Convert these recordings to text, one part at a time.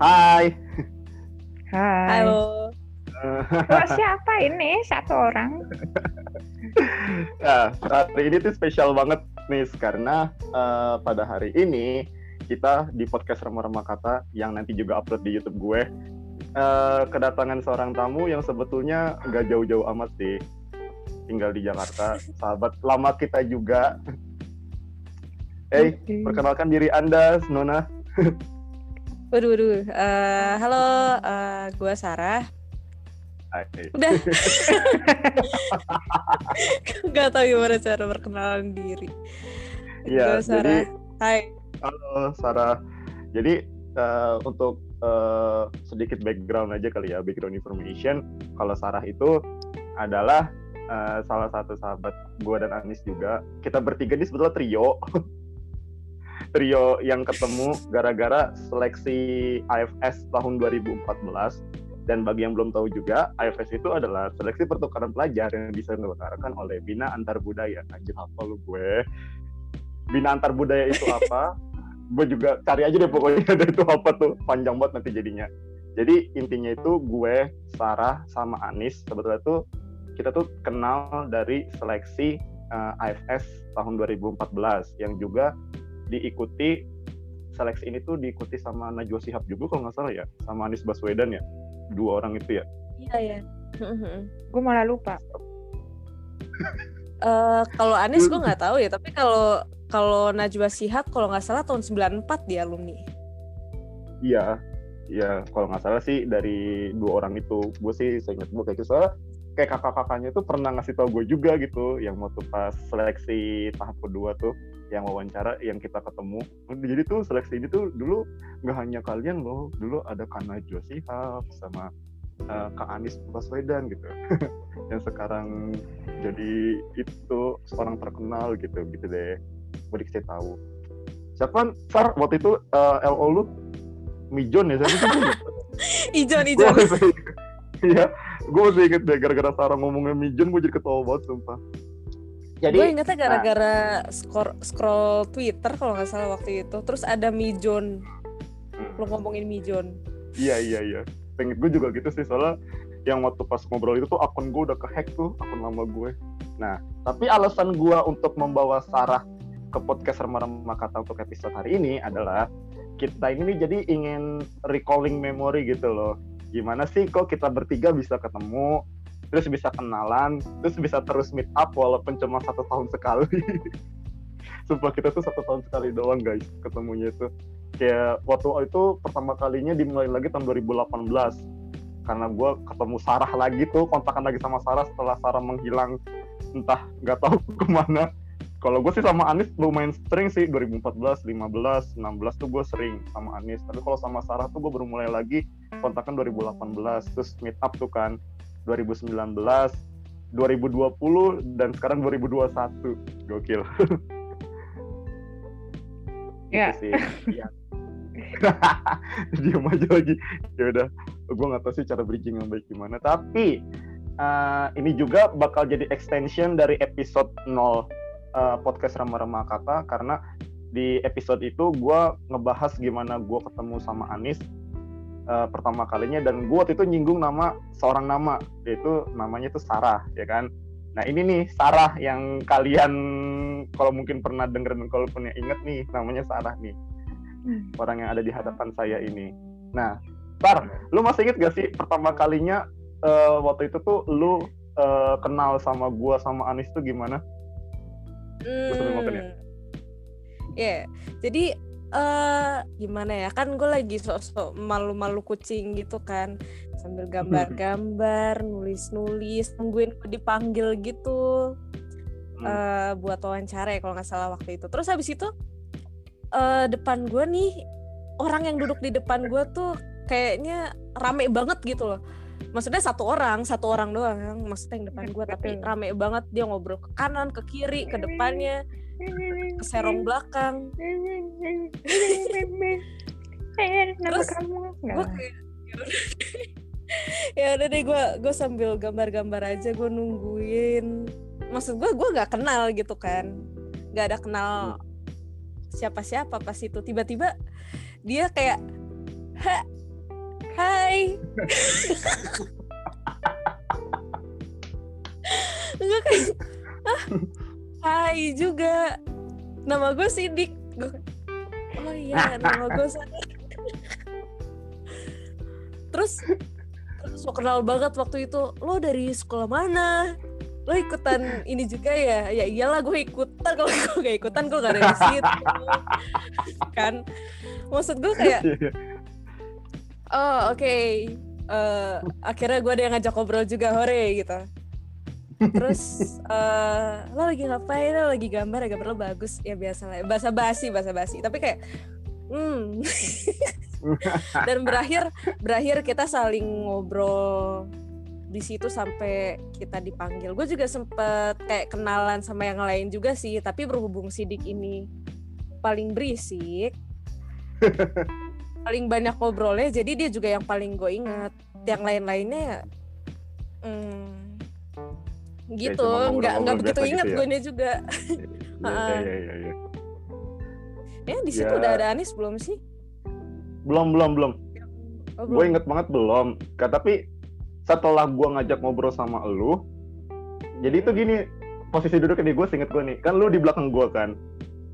Hai. Hai. Halo. Oh, siapa ini? Satu orang. ya, hari ini tuh spesial banget nih karena uh, pada hari ini kita di podcast Remah-Remah Kata yang nanti juga upload di YouTube gue uh, kedatangan seorang tamu yang sebetulnya nggak jauh-jauh amat sih tinggal di Jakarta sahabat lama kita juga Hey, okay. perkenalkan diri Anda, Nona. Waduh, waduh. Uh, halo, uh, gue Sarah. Hai. Udah. Gak tau gimana cara perkenalan diri. Iya, Sarah. Jadi, Hai. Halo, Sarah. Jadi uh, untuk uh, sedikit background aja kali ya, background information. Kalau Sarah itu adalah uh, salah satu sahabat gue dan Anis juga. Kita bertiga ini sebetulnya trio. trio yang ketemu gara-gara seleksi AFS tahun 2014 dan bagi yang belum tahu juga AFS itu adalah seleksi pertukaran pelajar yang bisa dilaksanakan oleh Bina Antar Budaya. Anjir apa lu gue? Bina Antar Budaya itu apa? Gue juga cari aja deh pokoknya ada itu apa tuh. Panjang banget nanti jadinya. Jadi intinya itu gue Sarah sama Anis sebetulnya tuh kita tuh kenal dari seleksi uh, AFS tahun 2014 yang juga diikuti seleksi ini tuh diikuti sama Najwa Shihab juga kalau nggak salah ya sama Anies Baswedan ya? Dua orang itu ya? Iya ya gue malah lupa. Uh, kalau Anies gue nggak tahu ya tapi kalau kalau Najwa Shihab kalau nggak salah tahun 94 dia alumni. Iya iya. Kalau nggak salah sih dari dua orang itu gue sih saya ingat gue kayak gitu. Soalnya kayak kakak-kakaknya tuh pernah ngasih tau gue juga gitu yang waktu pas seleksi tahap kedua tuh yang wawancara yang kita ketemu. Jadi tuh seleksi ini tuh dulu nggak hanya kalian loh dulu ada Kana Josihab sama uh, Kak Anies Baswedan gitu. Yang sekarang jadi itu seorang terkenal gitu gitu deh. Gue dikasih tahu siapa? Sar waktu itu uh, eh, LO lu? Mijon ya siapa Ijon Ijon iya gue masih inget deh gara-gara Sarah ngomongnya Mijon gue jadi ketawa banget sumpah. Jadi gue ingetnya gara-gara nah, scroll, scroll Twitter kalau nggak salah waktu itu terus ada Mijon. Lo ngomongin Mijon. Iya iya iya. Pengen gue juga gitu sih soalnya yang waktu pas ngobrol itu tuh akun gue udah kehack tuh akun lama gue nah tapi alasan gue untuk membawa Sarah ke podcast remah-remah kata untuk episode hari ini adalah kita ini nih jadi ingin recalling memory gitu loh gimana sih kok kita bertiga bisa ketemu terus bisa kenalan terus bisa terus meet up walaupun cuma satu tahun sekali? Sumpah kita tuh satu tahun sekali doang guys ketemunya itu. Kayak waktu itu pertama kalinya dimulai lagi tahun 2018 karena gue ketemu Sarah lagi tuh kontakan lagi sama Sarah setelah Sarah menghilang. Entah nggak tahu ke mana kalau gue sih sama Anis lumayan sering sih 2014, 15, 16 tuh gue sering sama Anis. Tapi kalau sama Sarah tuh gue baru mulai lagi kontakan 2018 terus meet up tuh kan 2019, 2020 dan sekarang 2021. Gokil. Ya. Iya. Diam aja lagi. Ya udah, gue nggak tahu sih cara bridging yang baik gimana. Tapi uh, ini juga bakal jadi extension dari episode 0 uh, podcast Rama-Rama Kata karena di episode itu gue ngebahas gimana gue ketemu sama Anis uh, pertama kalinya dan gue waktu itu nyinggung nama seorang nama yaitu namanya itu Sarah ya kan nah ini nih Sarah yang kalian kalau mungkin pernah denger dan kalau punya inget nih namanya Sarah nih hmm. orang yang ada di hadapan saya ini nah Sar lu masih inget gak sih pertama kalinya uh, waktu itu tuh lu uh, kenal sama gue sama Anis tuh gimana? Hmm. Ya? Yeah. jadi uh, gimana ya kan gue lagi sok-sok malu-malu kucing gitu kan sambil gambar-gambar nulis-nulis tungguin gue dipanggil gitu uh, buat wawancara ya kalau nggak salah waktu itu terus habis itu uh, depan gue nih orang yang duduk di depan gue tuh kayaknya rame banget gitu loh maksudnya satu orang satu orang doang maksudnya yang depan gue tapi rame banget dia ngobrol ke kanan ke kiri ke depannya ke serong belakang. Terus gue kayak ya udah deh gue gue sambil gambar-gambar aja gue nungguin. Maksud gue gue nggak kenal gitu kan. Nggak ada kenal siapa-siapa pas itu. Tiba-tiba dia kayak ha Hai. Enggak kayak ah, Hai juga. Nama gue Sidik. Oh iya, nama gue Sarah. Terus so kenal banget waktu itu. Lo dari sekolah mana? Lo ikutan ini juga ya? Ya iyalah gue ikutan. Kalau gue gak ikutan gue gak ada di situ. kan? Maksud gue kayak oh oke. Okay. uh, akhirnya gue ada yang ngajak ngobrol juga hore gitu. Terus uh, lo lagi ngapain? Lo lagi gambar ya gambar lo bagus. Ya biasa lah bahasa basi bahasa basi tapi kayak hmm. Dan berakhir berakhir kita saling ngobrol di situ sampai kita dipanggil. Gue juga sempet kayak kenalan sama yang lain juga sih tapi berhubung sidik ini paling berisik paling banyak ngobrolnya jadi dia juga yang paling gue ingat. Yang lain-lainnya hmm, gitu. nggak nggak begitu ingat gitu ya? gue juga. Iya iya iya ya. ya di situ ya. udah ada Anis belum sih? Belum belum belum, oh, gue inget banget belum. Tapi setelah gue ngajak ngobrol sama lu jadi itu gini posisi duduk di gue singkat gue nih. Kan lu di belakang gue kan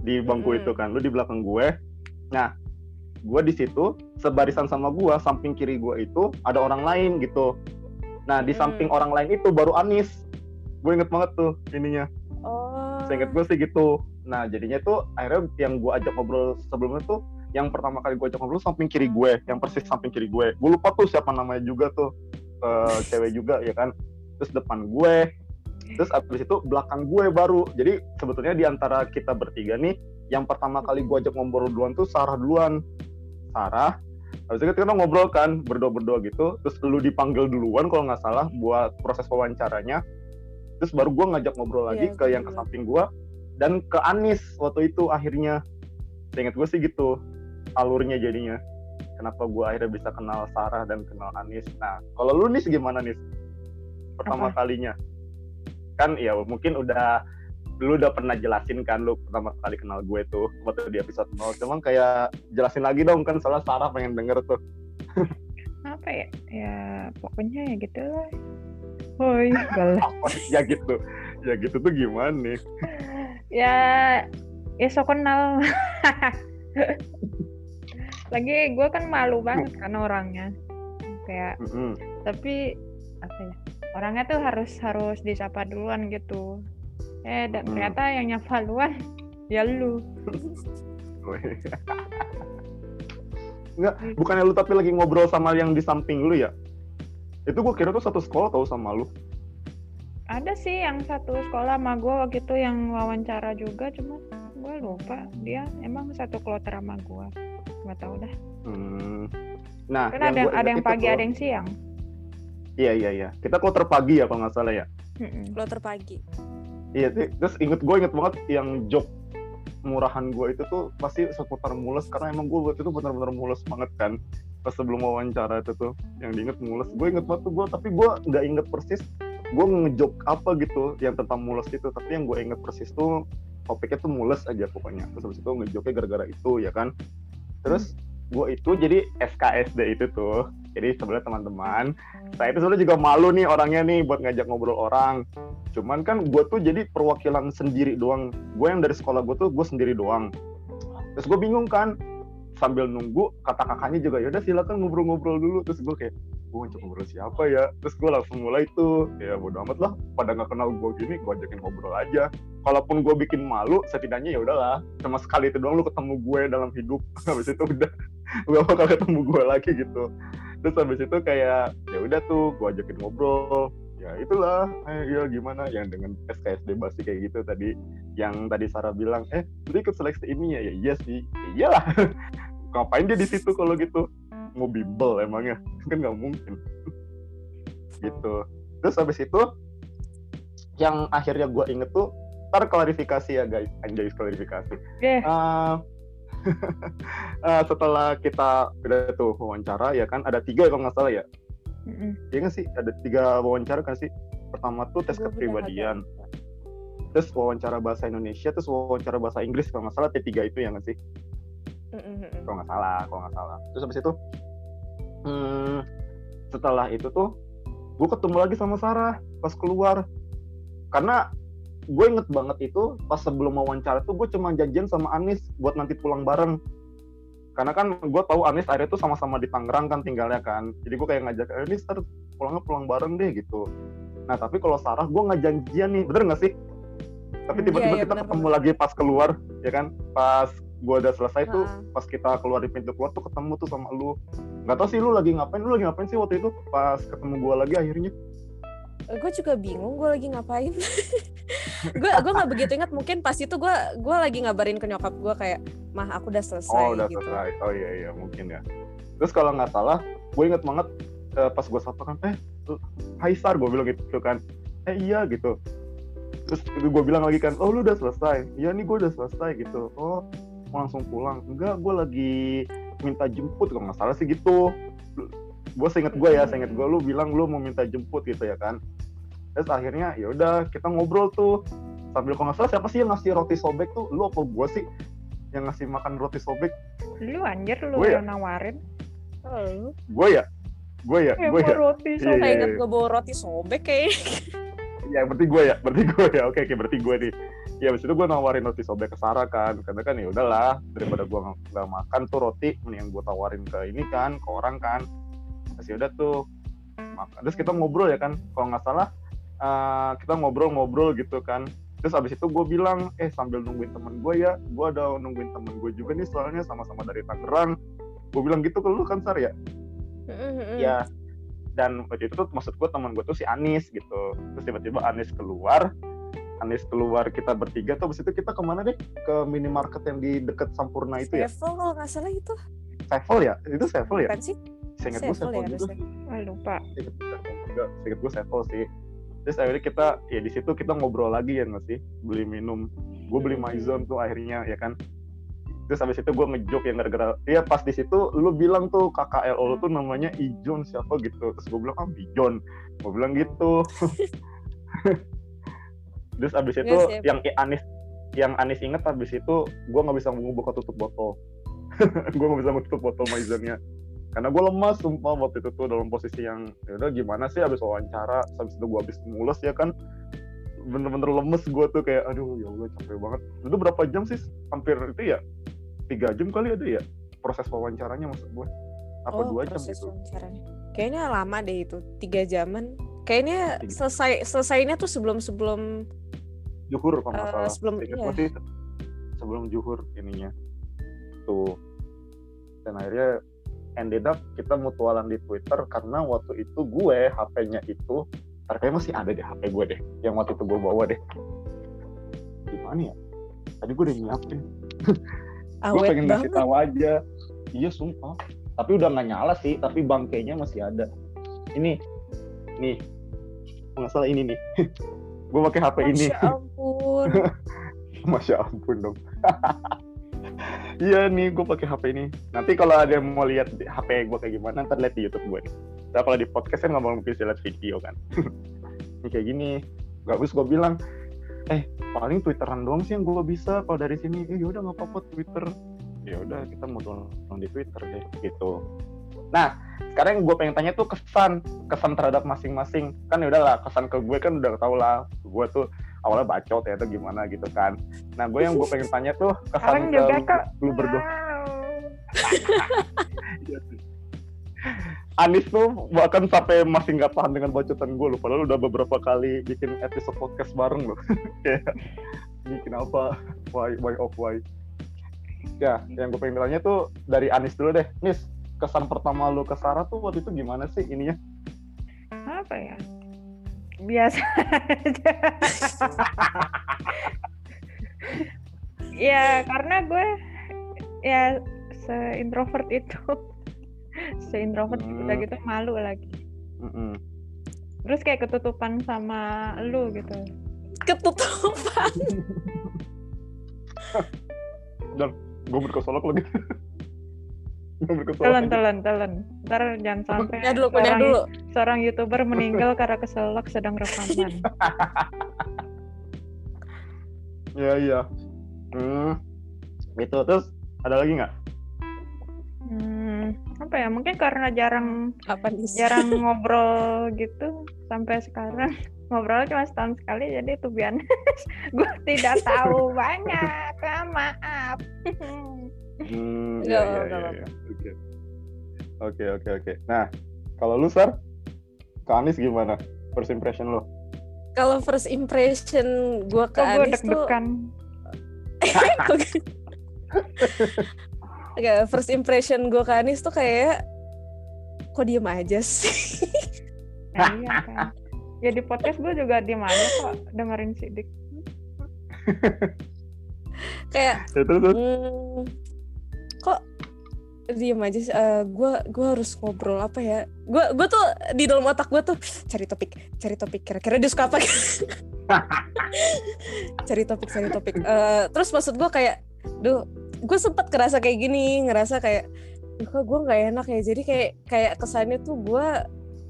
di bangku hmm. itu kan lu di belakang gue. Nah gue di situ sebarisan sama gue samping kiri gue itu ada orang lain gitu. Nah di hmm. samping orang lain itu baru Anis. Gue inget banget tuh ininya. Oh. inget gue sih gitu. Nah jadinya tuh akhirnya yang gue ajak ngobrol sebelumnya tuh yang pertama kali gue ajak ngobrol samping kiri gue yang persis samping kiri gue. Gue lupa tuh siapa namanya juga tuh uh, cewek juga ya kan? Terus depan gue terus abis itu belakang gue baru. Jadi sebetulnya di antara kita bertiga nih yang pertama kali gue ajak ngobrol duluan tuh Sarah duluan Sarah. Habis itu kita ngobrol kan berdua-berdua gitu. Terus lu dipanggil duluan kalau nggak salah buat proses wawancaranya. Terus baru gue ngajak ngobrol lagi yeah, ke yang ke samping gue dan ke Anis waktu itu akhirnya. Ingat gue sih gitu alurnya jadinya. Kenapa gue akhirnya bisa kenal Sarah dan kenal Anis? Nah kalau lu nih gimana nih pertama Apa? kalinya. Kan ya mungkin udah lu udah pernah jelasin kan lu pertama kali kenal gue tuh waktu di episode 0 cuman kayak jelasin lagi dong kan soalnya Sarah pengen denger tuh. Apa ya? Ya pokoknya ya gitu lah Hoi, ya gitu. Ya gitu tuh gimana? Nih ya ya so kenal. Lagi gue kan malu banget kan orangnya. Kayak mm -hmm. tapi apa ya? Orangnya tuh harus harus disapa duluan gitu eh dan hmm. ternyata yang nyapa duluan ya lu Enggak, bukannya lu tapi lagi ngobrol sama yang di samping lu ya? Itu gue kira tuh satu sekolah tau sama lu. Ada sih yang satu sekolah sama gue waktu itu yang wawancara juga, cuma gue lupa. Dia emang satu kloter sama gue. Gak tau dah. Hmm. Nah, kan ada yang, ada yang pagi, ada yang siang. Iya, iya, iya. Kita kloter pagi ya kalau nggak salah ya? Kloter pagi iya terus inget gue inget banget yang joke murahan gue itu tuh pasti seputar mules karena emang gue waktu itu benar-benar mules banget kan pas sebelum wawancara itu tuh. Yang diinget mules. Gue inget banget tuh gue tapi gue nggak inget persis gue ngejok apa gitu yang tentang mules itu. Tapi yang gue inget persis tuh topiknya tuh mules aja pokoknya. Terus habis itu ngejoknya gara-gara itu ya kan. Terus gue itu jadi SKSD itu tuh jadi sebenarnya teman-teman, saya itu sebenarnya juga malu nih orangnya nih buat ngajak ngobrol orang. Cuman kan gue tuh jadi perwakilan sendiri doang. Gue yang dari sekolah gue tuh gue sendiri doang. Terus gue bingung kan, sambil nunggu kata kakaknya juga ya udah silakan ngobrol-ngobrol dulu. Terus gue kayak gue ngajak ngobrol siapa ya? Terus gue langsung mulai tuh ya bodo amat lah. Pada nggak kenal gue gini, gue ajakin ngobrol aja. Kalaupun gue bikin malu, setidaknya ya udahlah. Cuma sekali itu doang lu ketemu gue dalam hidup. Habis itu udah gak bakal ketemu gue lagi gitu terus habis itu kayak ya udah tuh gue ajakin ngobrol. Ya itulah eh, ya gimana? Yang dengan SKSD basi kayak gitu tadi yang tadi Sarah bilang eh lu ikut seleksi ini ya? Ya iya sih. Ya iyalah. Ngapain dia di situ kalau gitu? Mau bimbel emangnya? Kan nggak mungkin. Gitu. Terus habis itu yang akhirnya gue inget tuh ntar klarifikasi ya guys. Anjay klarifikasi. Yeah. uh, uh, setelah kita udah tuh wawancara ya kan ada tiga kalau nggak salah ya. Mm-hmm. ya kan sih? Ada tiga wawancara kan sih? Pertama tuh tes kepribadian. terus wawancara bahasa Indonesia terus wawancara bahasa Inggris kalau nggak salah T3 itu ya nggak sih? Mm-hmm. kalau nggak salah kalau nggak salah. Terus habis itu hmm, setelah itu tuh gue ketemu lagi sama Sarah pas keluar. Karena gue inget banget itu pas sebelum wawancara tuh gue cuma janjian sama Anis buat nanti pulang bareng. Karena kan gue tahu Anis akhirnya tuh sama-sama di Tangerang kan tinggalnya kan. Jadi gue kayak ngajak Anis ntar pulangnya pulang bareng deh gitu. Nah tapi kalau Sarah gue nggak janjian nih. Bener nggak sih? Tapi Hmm, tiba-tiba iya, iya, kita bener, ketemu bener. lagi pas keluar ya kan? Pas gue udah selesai tuh Ah. pas kita keluar di pintu keluar tuh ketemu tuh sama lu. Nggak tau sih lu lagi ngapain. Lu lagi ngapain sih waktu itu pas ketemu gue lagi akhirnya gue juga bingung gue lagi ngapain. Gue gue nggak begitu ingat mungkin pas itu gue gue lagi ngabarin ke nyokap gue kayak mah aku udah selesai oh udah gitu. selesai. Oh iya iya mungkin ya. Terus kalau nggak salah gue inget banget eh, pas gue sapa kan eh Hai Sar gue bilang gitu kan. Eh iya gitu. Terus itu gue bilang lagi kan oh lu udah selesai? Iya nih gue udah selesai gitu. Oh mau langsung pulang? Enggak gue lagi minta jemput kalau nggak salah sih gitu gue seinget gue ya seinget gue lu bilang lu mau minta jemput gitu ya kan. Terus akhirnya ya udah kita ngobrol tuh. Sambil kalau nggak salah siapa sih yang ngasih roti sobek tuh? Lu apa gue sih yang ngasih makan roti sobek? Lu anjir lu Gue ya? yang nawarin. oh, gue ya? Gue ya? Gue mau ya? roti Iya, sobek. iya, inget iya. gue bawa roti sobek kayak ya berarti gue ya? Berarti gue ya? Oke oke berarti gue nih. Ya abis itu gue nawarin roti sobek ke Sarah kan. Karena kan ya udahlah daripada gue nggak nggak makan tuh roti mending gue tawarin ke ini kan ke orang kan ya udah tuh. Makan terus kita ngobrol ya kan kalau nggak salah eh, kita ngobrol-ngobrol gitu kan. Terus abis itu gue bilang eh sambil nungguin temen gue ya gue ada nungguin temen gue juga nih soalnya sama-sama dari Tangerang. Gue bilang gitu ke lu kan Sar ya? Ya dan waktu itu tuh maksud gue teman gue tuh si Anis gitu. Terus tiba-tiba Anis keluar Anis keluar kita bertiga tuh abis itu kita ke mana deh? Ke minimarket yang di deket Sampurna itu ya? Sevel kalau nggak salah itu. Sevel ya? Itu Sevel ya? Bukan sih seinget gue Sevel ya juga. Ah, lupa. seinget gue Sevel gue sih. Terus akhirnya kita ya di situ kita ngobrol lagi ya nggak sih? Beli minum. Gue beli Hmm. maizon tuh akhirnya ya kan? Terus habis itu gue ngejok yang gara-gara iya pas di situ lu bilang tuh KKL lu tuh namanya Ijon siapa gitu. Terus gue bilang ah Bijon. Gue bilang gitu. Terus abis itu Iya sih, yang Anis yang Anis inget abis itu gue nggak bisa buka tutup botol. Gue nggak bisa tutup botol maizonnya karena gue lemas sumpah waktu itu tuh dalam posisi yang ya udah gimana sih abis wawancara habis itu gue habis mules ya kan? Bener-bener lemes gue tuh kayak aduh ya Allah capek banget. Itu berapa jam sih? Hampir itu ya tiga jam kali ada ya proses wawancaranya maksud gue apa oh, dua jam gitu? wawancaranya. kayaknya lama deh itu tiga jaman. Kayaknya Tiga. selesai selesainya tuh sebelum sebelum juhur kalau nggak Eh, salah. sebelum- Ingat iya. gua sih? Sebelum juhur ininya. Tuh. Dan akhirnya ended up kita mutualan di Twitter karena waktu itu gue HP-nya itu kayaknya masih ada deh HP gue deh yang waktu itu gue bawa deh. Gimana ya? Tadi gue udah nyiapin. Gue pengen ngasih tahu aja. Iya sumpah. Tapi udah nggak nyala sih tapi bangkainya masih ada. Ini nih. Nggak salah ini nih. Gue pakai HP ini. Masya ampun. Masya ampun dong. Iya nih, gue pakai HP ini. Nanti kalau ada yang mau lihat HP gue kayak gimana, ntar lihat di YouTube gue nih. Nah, kalau di podcast kan nggak mungkin lihat video kan. ini kayak gini. Gak bisa gue bilang, eh paling Twitteran doang sih yang gue bisa. Kalau dari sini, eh yaudah nggak apa-apa Twitter. Ya udah kita mau tolong di Twitter deh, gitu. Nah, sekarang yang gue pengen tanya tuh kesan, kesan terhadap masing-masing. Kan ya udahlah, kesan ke gue kan udah tau lah. Gue tuh awalnya bacot ya atau gimana gitu kan. Nah, gue yang gue pengen tanya tuh kesan ke kok. lu berdua. Anis tuh bahkan sampai masih nggak tahan dengan bacotan gue loh. Padahal udah beberapa kali bikin episode podcast bareng loh. Kayak bikin apa? Why, why of why? Ya, yang gue pengen tanya tuh dari Anis dulu deh. Nis, kesan pertama lu ke Sarah tuh waktu itu gimana sih ininya? Apa ya? Biasa aja. ya, karena gue ya se-introvert itu. Se-introvert Hmm. udah gitu malu lagi. Mm-mm. Terus kayak ketutupan sama lu gitu. ketutupan Gue berkesolok lagi. gue berkesolok. Telan, lagi. telan, telan. Ntar jangan sampai ya dulu seorang, dulu. seorang youtuber meninggal karena keselak sedang rekaman. Iya iya. Hmm. Gitu. Terus ada lagi nggak? Hmm, apa ya? Mungkin karena jarang apa nih? jarang ngobrol gitu sampai sekarang. Ngobrol cuma setahun sekali jadi tuh biar gue tidak tahu banyak. Maaf. Hmm, iya, iya, nggak iya, apa-apa. iya. Oke. Oke, oke, oke. Nah, kalau lu, Sar, ke Anis gimana? First impression lo? kalau first impression gue ke kok Anis tuh Oke, first impression gue ke Anis tuh kayak kok diem aja sih Nah, iya kan ya di podcast gue juga diem aja kok dengerin sidik kayak Ya, terus, terus. hmm, kok diem aja sih gue gue harus ngobrol apa ya gue gue tuh di dalam otak gue tuh cari topik cari topik kira-kira dia suka apa? Cari topik cari topik Eh, terus maksud gue kayak duh gue sempat ngerasa kayak gini ngerasa kayak duh gue nggak enak ya? Jadi kayak kayak kesannya tuh gue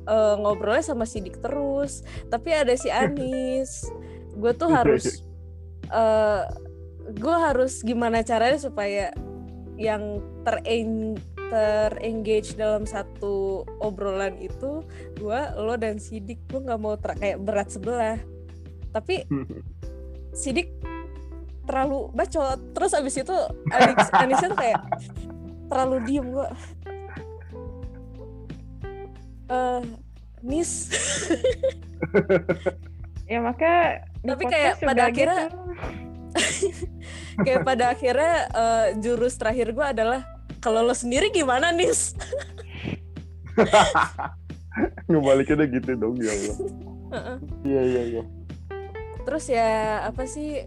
eh, ngobrolnya sama Sidik terus tapi ada si Anis. Gue tuh harus eh gue harus gimana caranya supaya yang tereng terengage dalam satu obrolan itu gue lo dan Sidik gue nggak mau ter- kayak berat sebelah. Tapi Sidik terlalu bacot. Terus abis itu Anis Anisnya tuh kayak terlalu diem gue eh Nis ya maka Tapi kayak pada juga akhirnya- gitu. kayak pada akhirnya eh, jurus terakhir gue adalah kalau lo sendiri gimana Nis? Ngebalikinnya gitu dong, ya Allah. Iya, iya, iya. terus ya apa sih?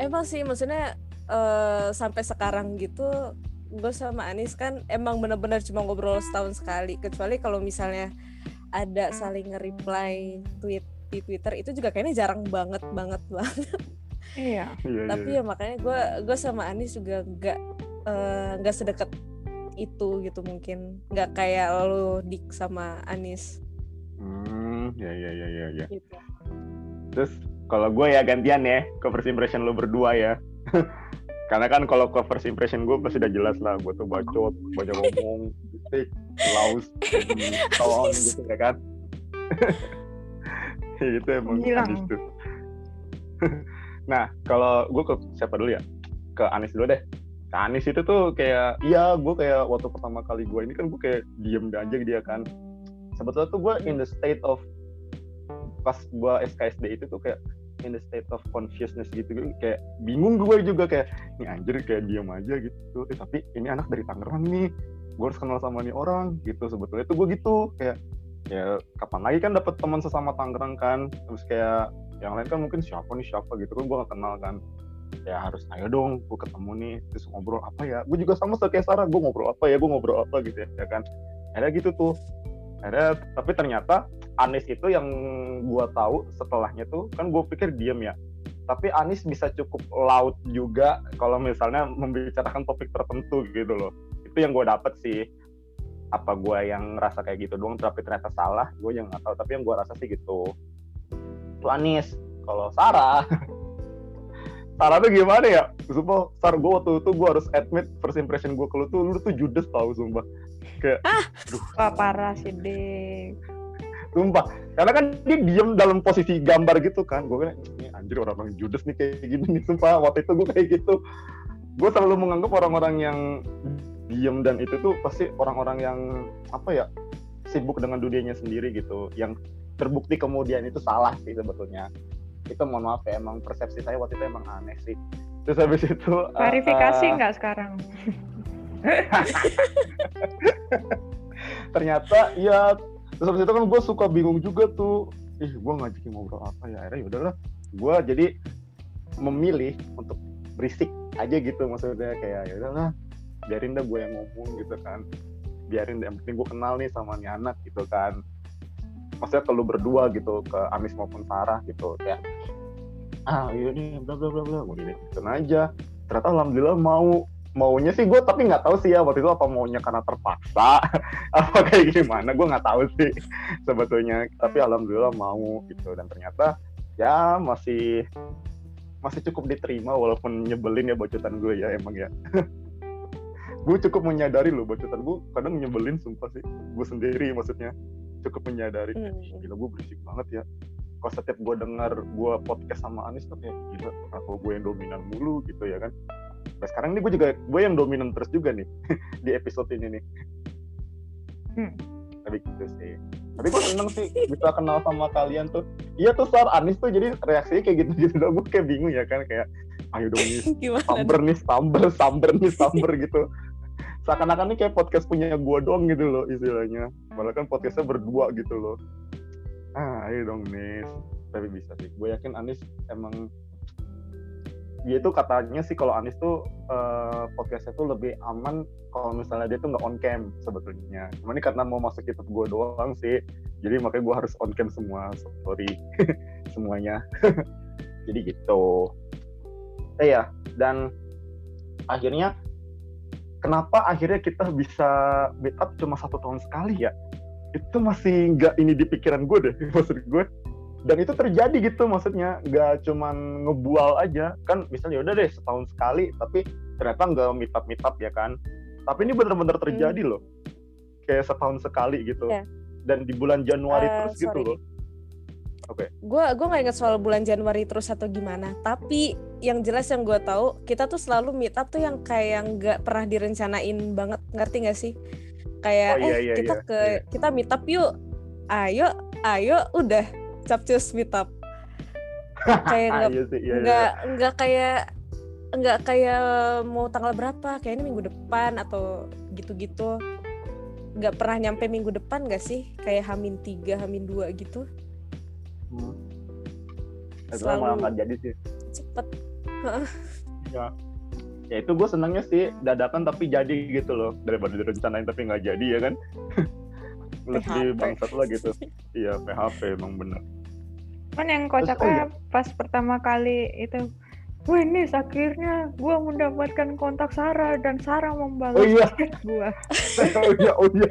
Emang sih maksudnya eh, sampai sekarang gitu gue sama Anis kan emang bener-bener cuma ngobrol setahun sekali. Kecuali kalau misalnya ada saling nge-reply tweet di Twitter itu juga kayaknya jarang banget banget banget iya Iya, tapi iya. ya makanya gue gue sama Anis juga nggak eh, nggak sedekat itu gitu mungkin nggak kayak lo dik sama Anis Hmm, ya, ya, ya, ya, ya. gitu Terus kalau gue ya gantian ya ke first impression lo berdua ya. Karena kan kalau ke first impression gue pasti udah jelas lah, gue tuh bacot, banyak ngomong, stick, laus, tolong gitu ya kan. Ya, itu emang Hilang. Anis tuh. Nah kalau gue ke siapa dulu ya? Ke Anis dulu deh. Ke Anis itu tuh kayak, iya gue kayak waktu pertama kali gue ini kan gue kayak diem aja dia kan. Sebetulnya tuh gue in the state of pas gue SKSD itu tuh kayak in the state of consciousness gitu kayak bingung gue juga kayak ini anjir kayak diam aja gitu eh, tapi ini anak dari Tangerang nih gue harus kenal sama nih orang gitu sebetulnya tuh gue gitu kayak ya kapan lagi kan dapet teman sesama Tangerang kan terus kayak yang lain kan mungkin siapa nih siapa gitu kan gue gak kenal kan. Ya harus ayo dong gue ketemu nih terus ngobrol apa ya? Gue juga sama kayak Sarah gue ngobrol apa ya gue ngobrol apa gitu ya, ya kan. Ada gitu tuh. Ada tapi ternyata Anis itu yang gua tahu setelahnya tuh kan gue pikir diem ya. Tapi Anis bisa cukup laut juga kalau misalnya membicarakan topik tertentu gitu loh. Itu yang gue dapet sih. Apa gue yang ngerasa kayak gitu doang tapi ternyata salah gue yang nggak tahu. Tapi yang gue rasa sih gitu itu Anis kalau Sarah Sarah tuh gimana ya sumpah Sarah gue waktu itu gue harus admit first impression gue ke lu tuh lu tuh judes tau sumpah wah parah sih dik Sumpah. Karena kan dia diem dalam posisi gambar gitu kan. Gue kan, ini anjir orang-orang judes nih kayak gini nih. Sumpah, waktu itu gue kayak gitu. Gue selalu menganggap orang-orang yang diem dan itu tuh pasti orang-orang yang, apa ya, sibuk dengan dunianya sendiri gitu. Yang terbukti kemudian itu salah sih sebetulnya. Itu mohon maaf ya, emang persepsi saya waktu itu emang aneh sih. Terus habis itu... klarifikasi nggak sekarang? Ternyata ya terus habis itu kan gue suka bingung juga tuh. Ih gue ngajakin ngobrol apa ya? Akhirnya yaudahlah gue jadi memilih untuk berisik aja gitu maksudnya. Kayak ya udahlah biarin dah gue yang ngomong gitu kan. Biarin deh yang penting gue kenal nih sama nih anak gitu kan maksudnya kalau berdua gitu ke Amis maupun Sarah gitu kayak ah iya nih bla bla bla bla. Gue gini gitu aja. Ternyata alhamdulillah mau. Maunya sih gue tapi nggak tahu sih ya waktu itu apa maunya karena terpaksa? Apa kayak gimana? Gue nggak tahu sih sebetulnya. Tapi alhamdulillah mau gitu dan ternyata ya masih masih cukup diterima walaupun nyebelin ya bocotan gue ya emang ya. Gue cukup menyadari loh bacotan gue kadang nyebelin sumpah sih gue sendiri maksudnya cukup menyadari hmm. gila gue berisik banget ya. Kalau setiap gue dengar gue podcast sama Anis tuh kayak gila kenapa gue yang dominan mulu gitu ya kan. Nah sekarang ini gue juga gue yang dominan terus juga nih di episode ini nih. Hmm. tapi gitu sih. Tapi gue seneng sih bisa kenal sama kalian tuh. Iya tuh saat Anis tuh jadi reaksinya kayak gitu gitu gue kayak bingung ya kan kayak ayo dong nih samber nih samber samber nih samber gitu seakan-akan ini kayak podcast punya gue doang gitu loh istilahnya. Malah kan podcastnya berdua gitu loh. Ah ayo dong Nis. Tapi bisa sih. Gue yakin Anis emang dia tuh katanya sih kalau Anis tuh uh, podcastnya tuh lebih aman kalau misalnya dia tuh nggak on cam sebetulnya. Cuma ini karena mau masuk YouTube gue doang sih, jadi makanya gue harus on cam semua, sorry semuanya. jadi gitu. Eh ya, dan akhirnya kenapa akhirnya kita bisa meet up cuma satu tahun sekali ya? Itu masih nggak ini di pikiran gue deh maksud gue. Dan itu terjadi gitu maksudnya. Nggak cuman ngebual aja. Kan misalnya udah deh setahun sekali tapi ternyata nggak meet up meet up ya kan? Tapi ini bener-bener terjadi hmm. loh. Kayak setahun sekali gitu. Yeah. dan di bulan Januari uh, terus gitu sorry. gitu loh Oke. Okay. Gue gue nggak ingat soal bulan Januari terus atau gimana. Tapi yang jelas yang gue tahu kita tuh selalu meet up tuh yang kayak nggak pernah direncanain banget. Ngerti gak sih? Kayak oh, iya, eh iya, kita iya, ke iya. kita meet up yuk. Ayo, ayo, udah capcus meet up. kayak nggak iya iya, nggak iya. nggak kayak nggak kayak mau tanggal berapa kayak ini minggu depan atau gitu-gitu nggak pernah nyampe minggu depan gak sih kayak hamin tiga hamin dua gitu hmm. selalu malah nggak jadi sih cepet ya ya itu gue senangnya sih dadakan tapi jadi gitu loh daripada direncanain tapi nggak jadi ya kan lebih bangsat lah gitu iya PHP emang bener kan yang kocaknya oh, iya. pas pertama kali itu Wah ini akhirnya gue mendapatkan kontak Sarah dan Sarah membalas oh, iya. gue. oh iya, oh iya,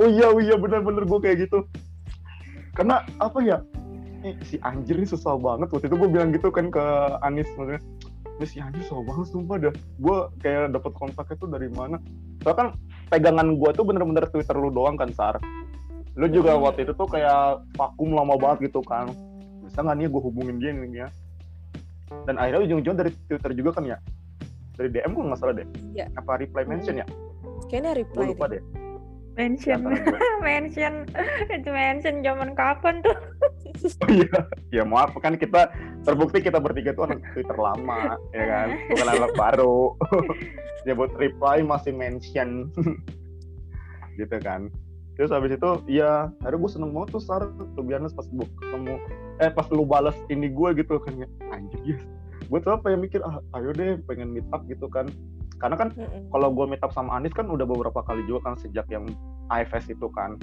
oh iya, oh iya, bener-bener gue kayak gitu. Karena apa ya? Eh, si anjir ini susah banget. Waktu itu gue bilang gitu kan ke Anis maksudnya ini si anjir susah banget sumpah dah. Gue kayak dapet kontaknya tuh dari mana. Soalnya kan pegangan gue tuh bener-bener Twitter lu doang kan Sar. Lu juga hmm. waktu itu tuh kayak vakum lama banget gitu kan. Bisa nggak nih gue hubungin dia nih ya? Dan akhirnya ujung-ujung dari Twitter juga kan ya? Dari DM gue nggak salah deh. Ya. apa reply mention ya? Kayaknya reply gue lupa deh, deh mention. Mention. Itu mention zaman kapan tuh? Oh iya ya maaf kan kita terbukti kita bertiga tuh anak Twitter lama ya kan? Bukan anak baru. Ya buat reply masih mention. Gitu kan. Terus habis itu ya akhirnya gue seneng banget tuh Sar. Tuh biarnya pas gue ketemu eh pas lu balas ini gue gitu kan ya. Anjir ya gue tuh apa yang mikir ah ayo deh pengen meet up gitu kan karena kan mm -mm. kalau gue meet up sama Anis kan udah beberapa kali juga kan sejak yang IFS itu kan.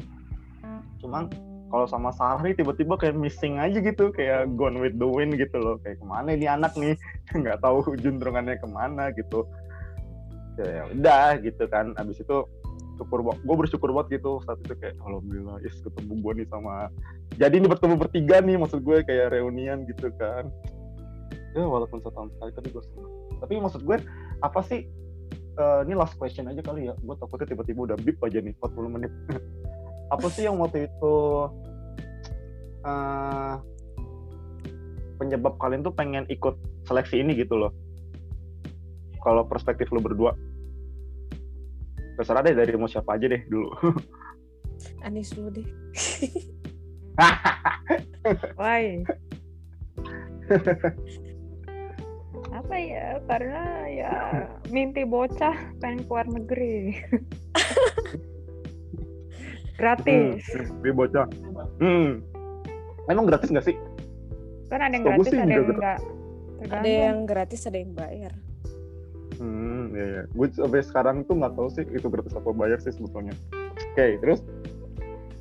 Cuman kalau sama Sarah nih tiba-tiba kayak missing aja gitu kayak gone with the wind gitu loh. Kayak ke mana ini anak nih? Nggak tahu juntrungannya ke mana gitu. Ya udah gitu kan. Abis itu syukur gue bersyukur banget gitu saat itu kayak alhamdulillah yes ketemu gue nih sama jadi ini bertemu bertiga nih maksud gue kayak reunian gitu kan. Ya walaupun setahun sekali tapi gue senang tapi maksud gue apa sih uh, ini last question aja kali ya. Gue takutnya tiba-tiba udah bip aja nih 40 menit. Apa sih yang waktu itu uh, penyebab kalian tuh pengen ikut seleksi ini gitu loh? Kalau perspektif lo berdua. Terserah deh dari mau siapa aja deh dulu. Anis dulu deh. Why? Apa ya karena ya mimpi bocah pengen keluar negeri. Gratis. Hmm, mimpi bocah. Hmm. emang gratis nggak sih? Kan ada yang gratis ada yang enggak ada yang gratis ada yang bayar. Hmm ya ya gue sampai sekarang tuh nggak tahu sih itu gratis apa bayar sih sebetulnya. Oke okay, terus?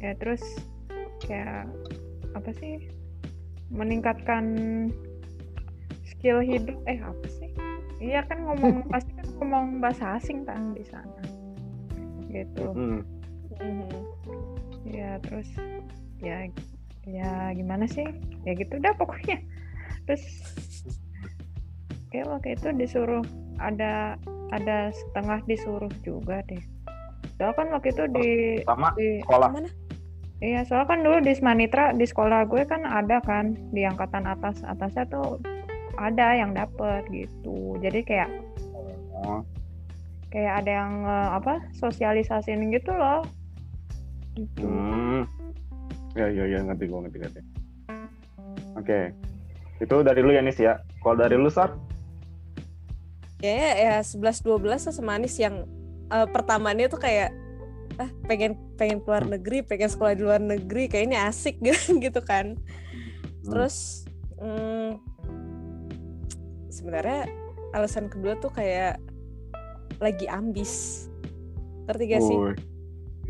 Ya terus kayak apa sih? Meningkatkan skill hidup. Eh apa sih? Iya kan ngomong pasti kan ngomong bahasa asing kan di sana. Gitu. Mm -hmm. ya terus ya ya gimana sih? Ya gitu dah pokoknya. Terus kayak waktu itu disuruh ada ada setengah disuruh juga deh. Soalnya kan waktu itu di sama di sekolah. Mana? iya soalnya kan dulu di Smanitra di sekolah gue kan ada kan di angkatan atas atasnya tuh ada yang dapet gitu jadi kayak oh. kayak ada yang eh, apa sosialisasiin gitu loh gitu Hmm. Ya ya ya ngerti gua ngerti ngerti. Oke. Itu dari lu ya Nis ya. Kalau dari lu Sar? Kayaknya ya 11 12 sama Anis yang eh, pertamanya tuh kayak ah pengen pengen keluar negeri, pengen sekolah di luar negeri, kayaknya asik gitu kan. Terus hmm, sebenarnya alasan kedua tuh kayak lagi ambis. Ngerti gak sih? Woi.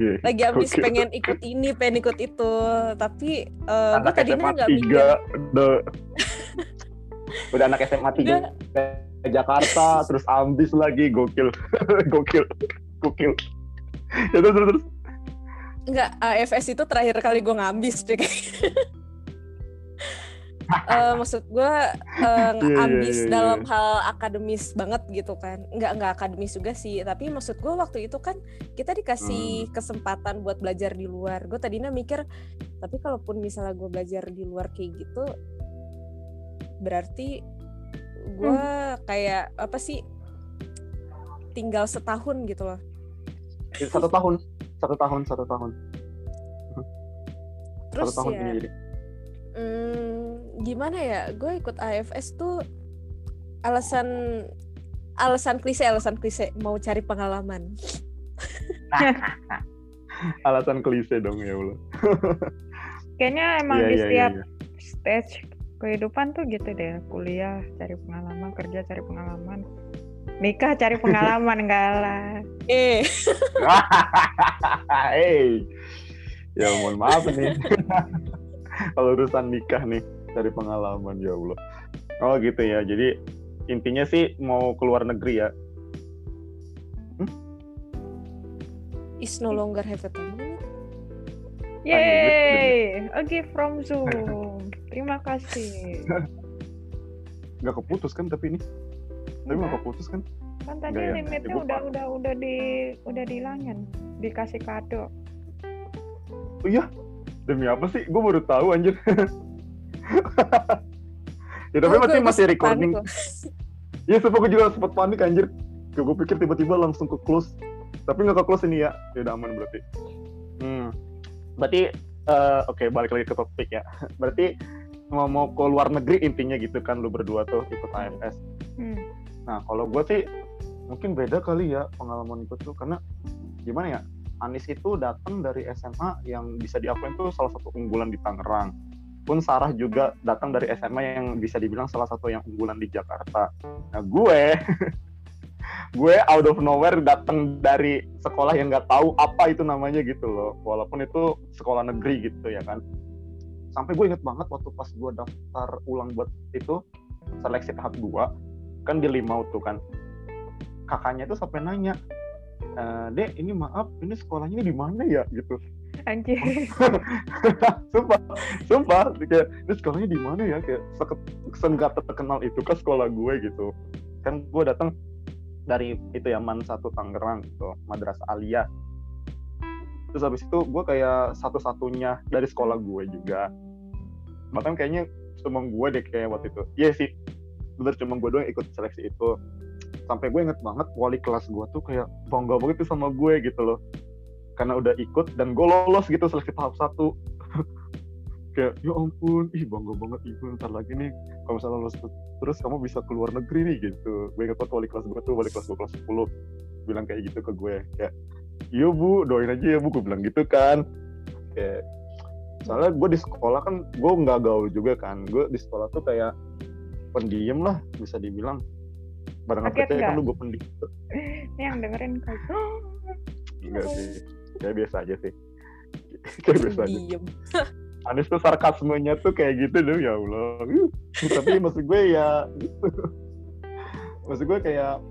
Iya. Lagi ambis Gokil. pengen ikut ini, pengen ikut itu. Tapi eh gue tadinya SMA nggak 3 mikir. udah udah anak SMA 3 Udah. ke Jakarta terus ambis lagi gokil gokil gokil ya terus terus, terus. Enggak, AFS itu terakhir kali gue ngambis deh Eh, maksud gue uh, Iya, iya, ambis iya, iya. dalam hal akademis banget gitu kan nggak nggak akademis juga sih tapi maksud gue waktu itu kan kita dikasih Hmm. kesempatan buat belajar di luar gue tadinya mikir tapi kalaupun misalnya gue belajar di luar kayak gitu berarti gue Hmm. kayak apa sih tinggal setahun gitu loh satu tahun satu tahun satu tahun terus satu tahun ya ini jadi Hmm, gimana ya? Gue ikut AFS tuh alasan alasan klise, alasan klise mau cari pengalaman. alasan klise dong ya Allah. Kayaknya emang Iya, di iya, setiap iya, iya. stage kehidupan tuh gitu deh. Kuliah cari pengalaman kerja cari pengalaman. Nikah cari pengalaman enggak lah. Eh, hey. Ya mohon maaf nih kalau urusan nikah nih dari pengalaman ya Allah oh gitu ya jadi intinya sih mau keluar negeri ya is no longer have a time. Yeay, a gift from Zoom. Terima kasih. nggak keputus kan tapi ini tapi nggak Enggak, keputus kan kan tadi Enggak ya? limitnya Ibu udah Pak. udah udah di udah dihilangin, dikasih kado. oh iya demi apa sih gue baru tahu anjir ya tapi Oh, masih gue- masih gue recording. Iya, sempat gue juga sempat panik anjir. Gue pikir tiba-tiba langsung ke close. Tapi nggak ke close ini ya. Ya udah aman berarti. Hmm. Berarti eh, oke balik lagi ke topik ya. Berarti mau mau ke luar negeri intinya gitu kan lu berdua tuh ikut AFS. Hmm. Nah, kalau gue sih mungkin beda kali ya pengalaman gue tuh karena gimana ya? Anis itu datang dari SMA yang bisa diakuin tuh salah satu unggulan di Tangerang. Pun Sarah juga datang dari SMA yang bisa dibilang salah satu yang unggulan di Jakarta. Nah, gue gue out of nowhere datang dari sekolah yang nggak tahu apa itu namanya gitu loh. Walaupun itu sekolah negeri gitu ya kan. Sampai gue inget banget waktu pas gue daftar ulang buat itu seleksi tahap 2 kan di limau tuh kan kakaknya tuh sampai nanya e, dek ini maaf ini sekolahnya di mana ya? Gitu. Anjir. sumpah sumpah kayak ini sekolahnya di mana ya? Kayak senggak terkenal itu kan sekolah gue? Gitu. Kan gue datang dari itu ya man satu Tangerang gitu madrasah Aliyah. Terus habis itu gue kayak satu-satunya dari sekolah gue juga. Bahkan kayaknya cuma gue deh kayak waktu itu. Iya sih bener cuma gue doang ikut seleksi itu sampai gue inget banget wali kelas gue tuh kayak bangga banget tuh sama gue gitu loh. Karena udah ikut dan gue lolos gitu seleksi tahap satu. Kayak ya ampun ih bangga banget ibu ntar lagi nih kalau misalnya lolos terus kamu bisa keluar negeri nih gitu. Gue inget banget wali kelas gue tuh wali kelas gue kelas 10 bilang kayak gitu ke gue kayak iya bu doain aja ya bu gue bilang gitu kan. Kayak soalnya gue di sekolah kan gue nggak gaul juga kan. Gue di sekolah tuh kayak pendiam lah bisa dibilang barengan Kaget percaya kan lu gue pendiam Ini yang dengerin kayak enggak sih. Kayak biasa aja sih. Kayak biasa aja. Anis tuh sarkasmenya tuh kayak gitu deh ya Allah. Tapi maksud gue ya gitu. Maksud gue kayak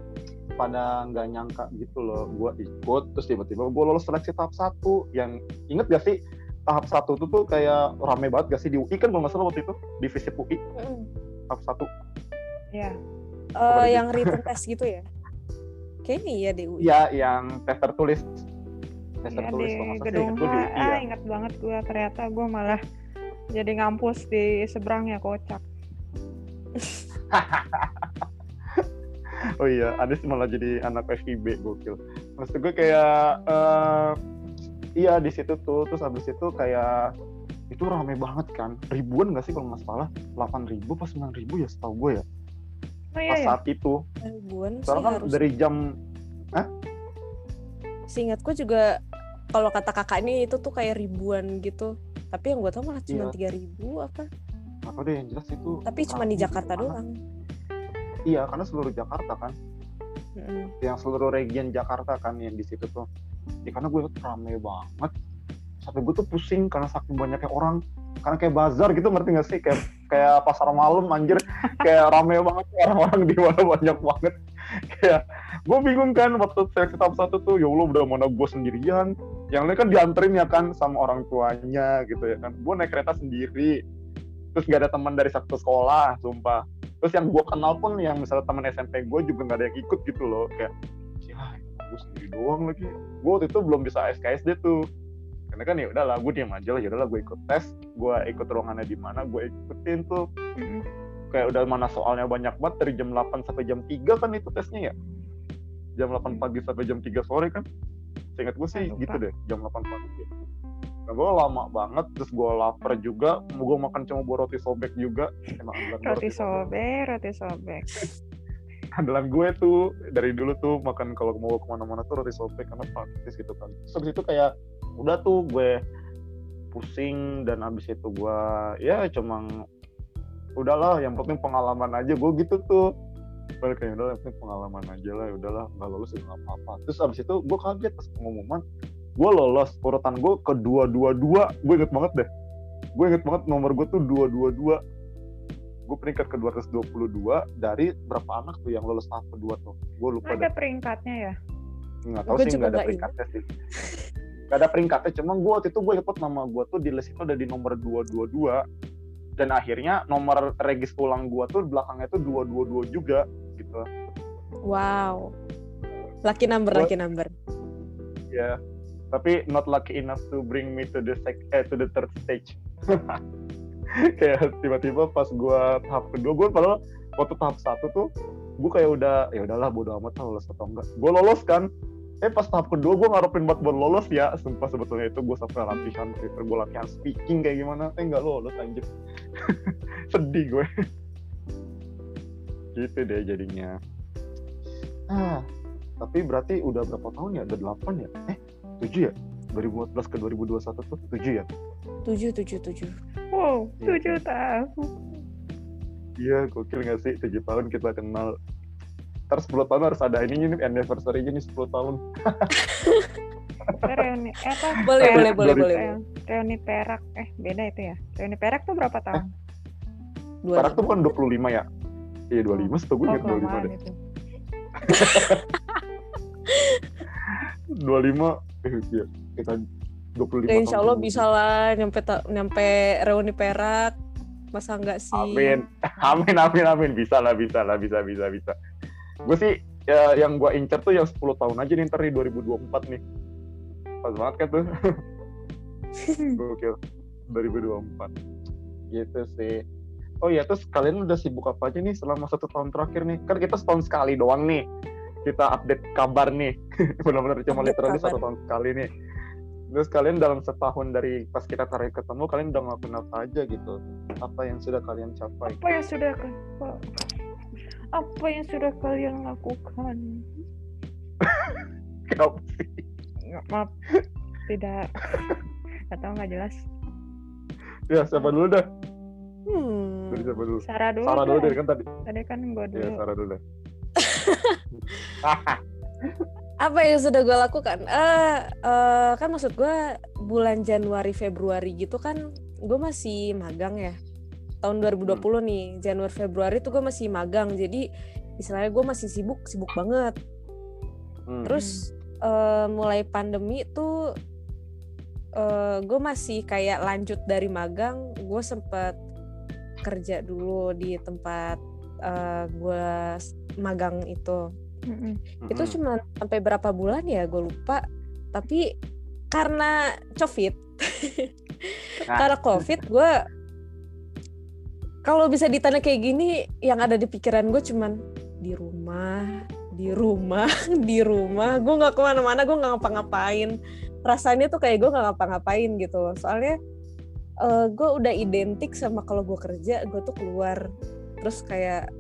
pada nggak nyangka gitu loh gue ikut terus tiba-tiba gue lolos seleksi tahap satu. Yang inget gak sih tahap satu tuh tuh kayak rame banget gak sih di UI kan kalau nggak salah waktu itu? Divisi UI Mm. tahap satu. Ya. Lagi? yang written test gitu ya? kayaknya iya deh UI. Iya, yang tes tertulis. Tes Iya tertulis di gedung itu H, di UI ah ya. ingat banget gue ternyata gue malah jadi ngampus di seberangnya kocak. Oh iya, Anies malah jadi anak FIB gokil. Maksud gue kayak eh iya di situ tuh, terus habis itu kayak itu rame banget kan, ribuan nggak sih kalau nggak salah, 8 ribu pas 9 ribu ya setahu gue ya, Oh iya pas ya. saat itu. Ribuan Soalnya kan harus. dari jam, Seingatku juga kalau kata kakak ini itu tuh kayak ribuan gitu. Tapi yang gue tau malah cuma Iya. tiga ribu apa. apa deh yang jelas itu. Tapi cuma di Jakarta doang. Iya, karena seluruh Jakarta kan, Mm-mm. yang seluruh region Jakarta kan yang di situ tuh. Ya, karena gue liat rame banget. Sampai gue tuh pusing karena saking banyaknya orang. Karena kayak bazar gitu ngerti gak sih? Kayak kayak pasar malam anjir. kayak rame banget orang-orang di mana banyak banget. kayak gue bingung kan waktu seleksi tahap satu tuh ya Allah udah mana gue sendirian. Yang lain kan dianterin ya kan sama orang tuanya gitu ya kan. Gue naik kereta sendiri. Terus gak ada teman dari satu sekolah, sumpah. Terus yang gue kenal pun yang misalnya teman SMP gue juga gak ada yang ikut gitu loh. Kayak, ya gue sendiri doang lagi. Gue waktu itu belum bisa SKSD tuh. Karena kan ya udahlah, gue diam aja lah. Ya udahlah, gue ikut tes. Gue ikut ruangannya di mana, gue ikutin tuh. Mm-mm. Kayak udah mana soalnya banyak banget dari jam 8 sampai jam 3 kan itu tesnya ya. Jam 8 pagi sampai jam 3 sore kan. Seingat gue sih Lupa. gitu deh, jam 8 pagi. Nah, gue lama banget, terus gue lapar juga, gue makan cuma buah roti sobek juga. Emang gue Roti sobek, roti sobek. andalan gue tuh dari dulu tuh makan kalau mau ke mana-mana tuh roti sobek karena praktis gitu kan. Terus itu kayak udah tuh gue pusing dan habis itu gue ya cuma udahlah yang penting pengalaman aja. Gue gitu tuh. Balik kayak udah yang penting pengalaman aja lah udahlah nggak lulus juga nggak apa-apa. Terus abis itu gue kaget pas pengumuman. Gue lolos urutan gue ke dua dua dua. Gue inget banget deh. Gue inget banget nomor gue tuh dua dua dua. Gue peringkat ke 222 dari berapa anak tuh yang lolos tahap kedua tuh? Gue lupa Ada deh. peringkatnya ya. nggak tahu sih nggak ada peringkatnya sih nggak ada peringkatnya cuma gue waktu itu gue lihat nama gue tuh di list itu ada di nomor 222 dan akhirnya nomor regis ulang gue tuh belakangnya tuh 222 juga gitu. Wow. Lucky number, Gua- lucky number. ya tapi not lucky enough to bring me to the sec eh, to the third stage. Kayak tiba-tiba pas gue tahap kedua gue padahal waktu tahap satu tuh gue kayak udah ya udahlah bodo amat lah lolos atau enggak. Gue lolos kan eh pas tahap kedua gue ngarepin buat buat lolos ya. Sumpah sebetulnya itu gue sampai latihan Twitter gue latihan speaking kayak gimana. Eh nggak lolos anjir. Sedih gue gitu deh jadinya. Ah tapi berarti udah berapa tahun ya? Udah 8 ya? Eh 7 ya? 2014 ke 2021 tuh 7 ya? Tujuh, tujuh, tujuh. Wow, Iya, tujuh tahun. iya gokil gak sih? 7 tahun kita kenal Ntar 10 tahun harus ada ini nih anniversary nih 10 tahun Reuni, eh apa? Boleh, Tapi boleh, boleh, boleh. Reuni, perak. Eh, beda itu ya. Reuni perak tuh berapa tahun? Dua Perak tuh kan 25 ya iya 25 setahu gue oh, ingat 25 kelamaan deh itu. 25 eh iya kita 25 Ya, insya tahun Allah bisa lah nyampe nyampe reuni perak. Masa enggak sih? Amin, amin, amin, amin. Bisa lah, bisa lah, bisa, bisa, bisa. Gue sih ya, yang gue incer tuh yang 10 tahun aja nih ntar di 2024 nih. Pas banget kan tuh. Gokil. 2024. Gitu sih. Oh iya, terus kalian udah sibuk apa aja nih selama satu tahun terakhir nih? Kan kita setahun sekali doang nih. Kita update kabar nih. Benar-benar cuma literally satu tahun sekali nih. Terus kalian dalam setahun dari pas kita terakhir ketemu, kalian udah ngelakuin apa aja gitu? Apa yang sudah kalian capai? Apa yang sudah apa, apa yang sudah kalian lakukan? Sih? Nggak, maaf, tidak. Gak tahu nggak jelas. Ya, siapa dulu dah? Hmm. Dari siapa dulu? Sarah dulu. Sarah dulu deh kan tadi. Tadi kan gue Ya, dulu. Sarah dulu deh. Apa yang sudah gue lakukan? Eh, eh, kan maksud gue bulan Januari Februari gitu kan gue masih magang ya. Tahun 2020 nih, Januari Februari tuh gue masih magang. Jadi istilahnya gue masih sibuk, sibuk banget. Hmm. Terus eh, mulai pandemi tuh eh, gue masih kayak lanjut dari magang, gue sempet kerja dulu di tempat eh, gue magang itu Mm-mm. itu cuma sampai berapa bulan ya gue lupa tapi karena covid nah. karena covid gue kalau bisa ditanya kayak gini yang ada di pikiran gue cuman di rumah di rumah di rumah gue nggak ke mana-mana gue nggak ngapa-ngapain rasanya tuh kayak gue nggak ngapa-ngapain gitu loh soalnya uh, gue udah identik sama kalau gue kerja gue tuh keluar terus kayak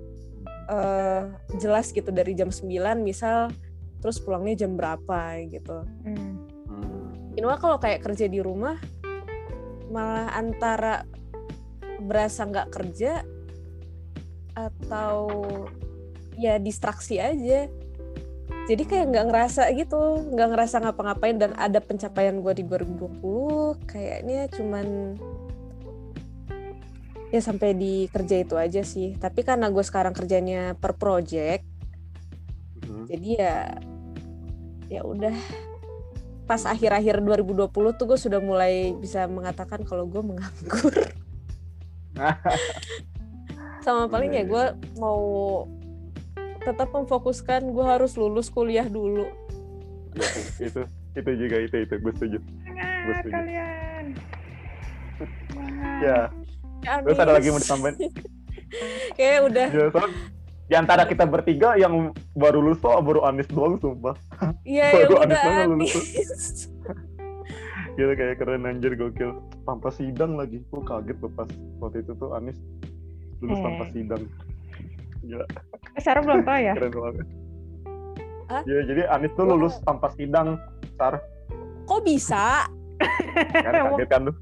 uh, jelas gitu dari jam 9 misal terus pulangnya jam berapa gitu. Hmm. Inoa kalau kayak kerja di rumah malah antara berasa nggak kerja atau ya distraksi aja. Jadi kayak nggak ngerasa gitu, nggak ngerasa ngapa-ngapain dan ada pencapaian gue di 2020 kayaknya cuman ya sampai di kerja itu aja sih tapi karena gue sekarang kerjanya per project hmm. jadi ya ya udah pas akhir-akhir 2020 tuh gue sudah mulai bisa mengatakan kalau gue menganggur sama paling ya gue mau tetap memfokuskan gue harus lulus kuliah dulu. Ya, itu itu juga itu itu. Gue setuju. Gue setuju. kalian. Ya. Amin. Terus ada lagi mau ditambahin? Kayak udah. Ya, soal, di antara kita bertiga yang baru lulus tuh baru Anis doang sumpah. Iya, ya baru Anis doang Gila kayak keren anjir gokil. Tanpa sidang lagi. Gue kaget tuh pas waktu itu tuh Anis lulus eh. tanpa sidang. Gila. Sarah belum tahu ya? Keren banget. Iya, jadi Anis tuh lulus tanpa sidang, Sar. Kok bisa? kan kaget kan lu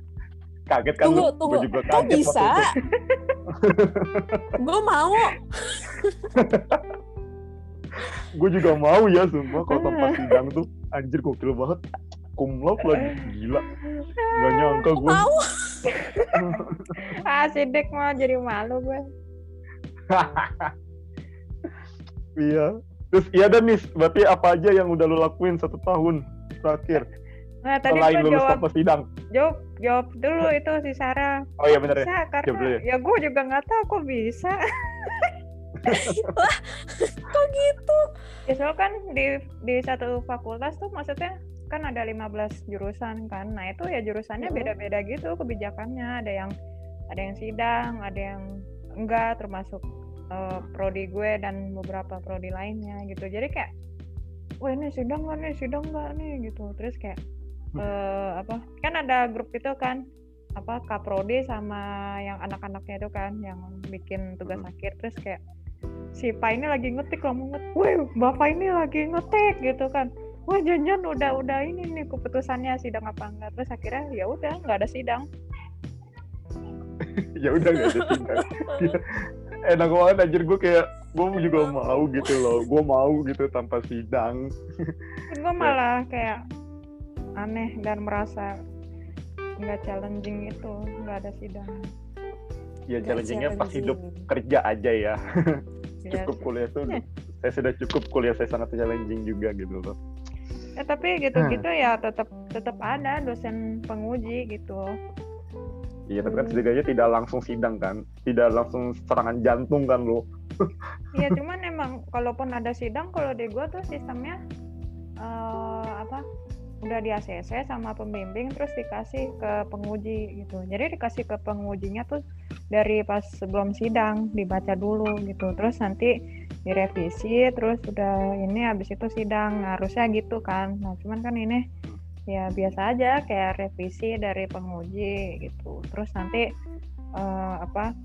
kaget kan tunggu, lu? tunggu. Gue juga kaget Kok bisa? gue mau. gue juga mau ya sumpah kalau tempat sidang tuh anjir gokil banget kumlot lagi gila gak nyangka gue mau ah sidik mau jadi malu gue iya terus iya dan nih berarti apa aja yang udah lo lakuin satu tahun terakhir Nah, tadi Selain lulus jawab, tanpa sidang. Jawab, jawab dulu itu si Sarah. Oh iya benar ya. karena ya, ya gue juga nggak tahu kok bisa. Wah, kok gitu? Ya soal kan di di satu fakultas tuh maksudnya kan ada 15 jurusan kan. Nah, itu ya jurusannya beda-beda gitu kebijakannya. Ada yang ada yang sidang, ada yang enggak termasuk uh, prodi gue dan beberapa prodi lainnya gitu. Jadi kayak wah ini sidang nggak nih, sidang nggak nih gitu. Terus kayak uh, apa kan ada grup itu kan apa kaprodi sama yang anak-anaknya itu kan yang bikin tugas akhir terus kayak si Pak ini lagi ngetik kamu ngetik, wah bapak ini lagi ngetik gitu kan wah janjian udah udah ini nih keputusannya sidang apa enggak. Terus akhirnya ya udah nggak ada sidang. Ya udah nggak ada sidang. Enak banget anjir. Gue kayak gue juga mau gitu loh. Gue mau gitu tanpa sidang. Gue malah kayak aneh dan merasa nggak challenging itu nggak ada sidang. Ya challengingnya pas hidup kerja aja ya. Iya cukup kuliah tuh saya sudah cukup kuliah saya sangat challenging juga gitu loh ya tapi gitu-gitu hmm. ya tetap tetap ada dosen penguji gitu Iya, tapi kan hmm. setidaknya tidak langsung sidang kan, tidak langsung serangan jantung kan lo. Iya, cuman emang kalaupun ada sidang, kalau di gua tuh sistemnya uh, apa udah di ACC sama pembimbing terus dikasih ke penguji gitu jadi dikasih ke pengujinya tuh dari pas sebelum sidang dibaca dulu gitu terus nanti direvisi terus udah ini habis itu sidang harusnya gitu kan. Nah cuman kan ini ya biasa aja kayak revisi dari penguji gitu. Terus nanti uh, apa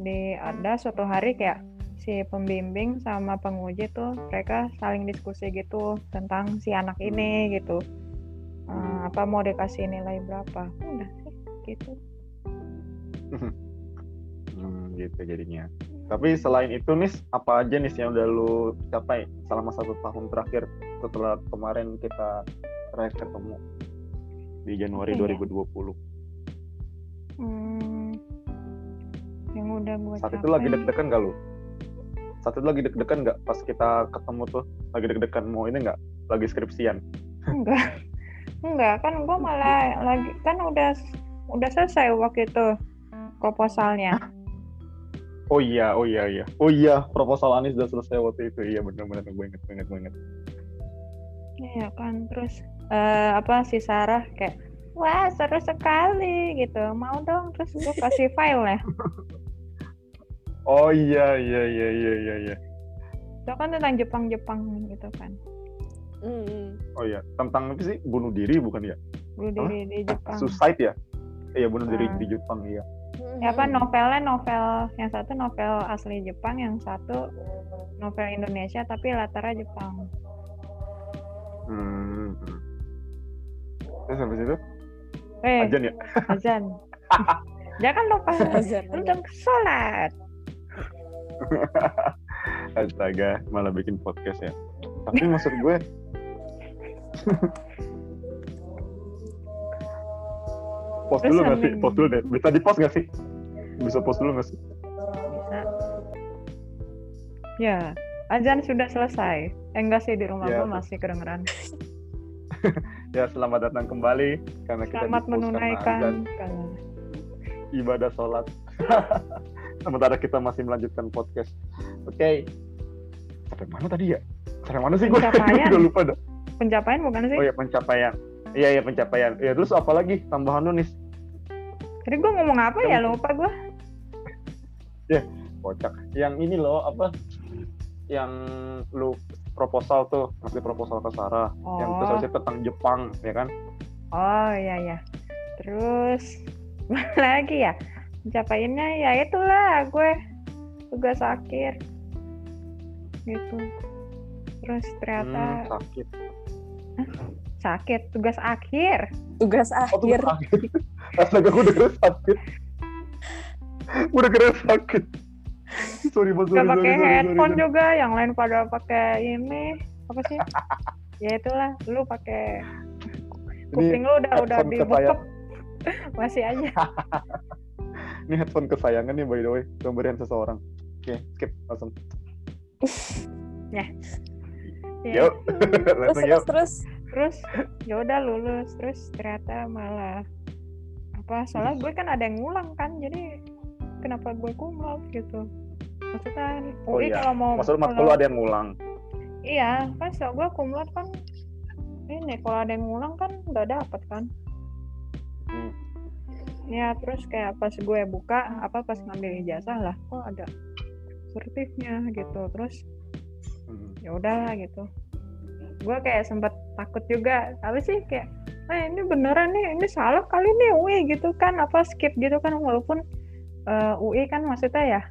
di ada suatu hari kayak si pembimbing sama penguji tuh mereka saling diskusi gitu tentang si anak ini gitu. Uh, apa mau dikasih nilai berapa? Udah sih gitu. Hmm, gitu jadinya tapi selain itu nih apa aja nih yang udah lu capai selama satu tahun terakhir setelah kemarin kita terakhir ketemu di Januari okay, 2020 ya? hmm, yang udah gue saat capai... itu lagi deg-degan gak lu? Saat itu lagi deg-degan nggak pas kita ketemu tuh? Lagi deg-degan mau ini nggak? Lagi skripsian? Enggak. Enggak kan gue malah lagi kan udah udah selesai waktu itu proposalnya Oh iya, oh iya, iya. Oh iya, proposal Anis udah selesai waktu itu. Iya benar-benar gue inget, gue inget, gue inget. Iya kan, terus uh, apa si Sarah kayak wah seru sekali gitu. Mau dong terus gue kasih file ya. Oh iya iya iya iya iya iya. Itu kan tentang Jepang Jepang gitu kan. Mm. oh iya tentang apa sih? Bunuh diri bukan ya? Bunuh diri di Jepang. Suicide ya? Iya bunuh diri Ah. di Jepang iya ya apa novelnya novel yang satu novel asli Jepang yang satu novel Indonesia tapi latarnya Jepang. Hmm. hmm. terus habis itu? Eh ajan ya? azan. Jangan lupa. Azan, untuk sholat. Astaga malah bikin podcast ya. Tapi maksud gue post dulu nggak sih? post dulu deh. Bisa di post nggak sih bisa post dulu nggak sih bisa ya azan sudah selesai eh, enggak sih di rumah Ya, gue masih kedengeran ya selamat datang kembali karena kita selamat karena azan. menunaikan kalau ibadah sholat. Sementara kita masih melanjutkan podcast. Oke. Sampai mana tadi ya? Sampai mana sih gue? Pencapaian. Udah lupa dah. pencapaian bukan sih Oh ya pencapaian. Iya iya pencapaian. Ya terus apa lagi tambahan lu nih? Jadi gue ngomong apa ya Kamu- lupa gue. Kocak. Yang ini loh apa? Yang lu proposal tuh, ngasih proposal ke Sarah. Yang Oh. terus habis itu tentang Jepang, ya kan? Oh iya ya. Terus lagi ya? Pencapaiannya ya itulah gue tugas akhir gitu. Terus Hmm, ternyata sakit. sakit tugas akhir. Tugas Oh, tuh akhir. Astaga, gue udah sakit. Udah kira sakit. Sorry, Mas. Gak Sorry, pakai headphone sorry. juga, yang lain pada pakai ini apa sih? ya itulah, lu pakai kuping lu udah udah dibekep masih aja. Ini headphone kesayangan nih by the way, pemberian seseorang. Oke, skip langsung. Ya. Yuk, Terus terus terus. terus ya udah lulus terus ternyata malah apa soalnya gue kan ada yang ngulang kan jadi kenapa gue kumlot gitu maksudnya Oh UI iya. kalau mau Maksud matkul ada yang ngulang. iya kan so gue kumlot kan ini kalau ada yang ngulang kan nggak dapet kan Hmm. ya terus kayak pas gue buka apa pas ngambil ijazah lah kok ada sertifnya gitu terus Hmm. ya udahlah gitu gue kayak sempet takut juga apa sih kayak eh ini beneran nih ini salah kali nih UI gitu kan apa skip gitu kan walaupun eh, UI kan maksudnya ya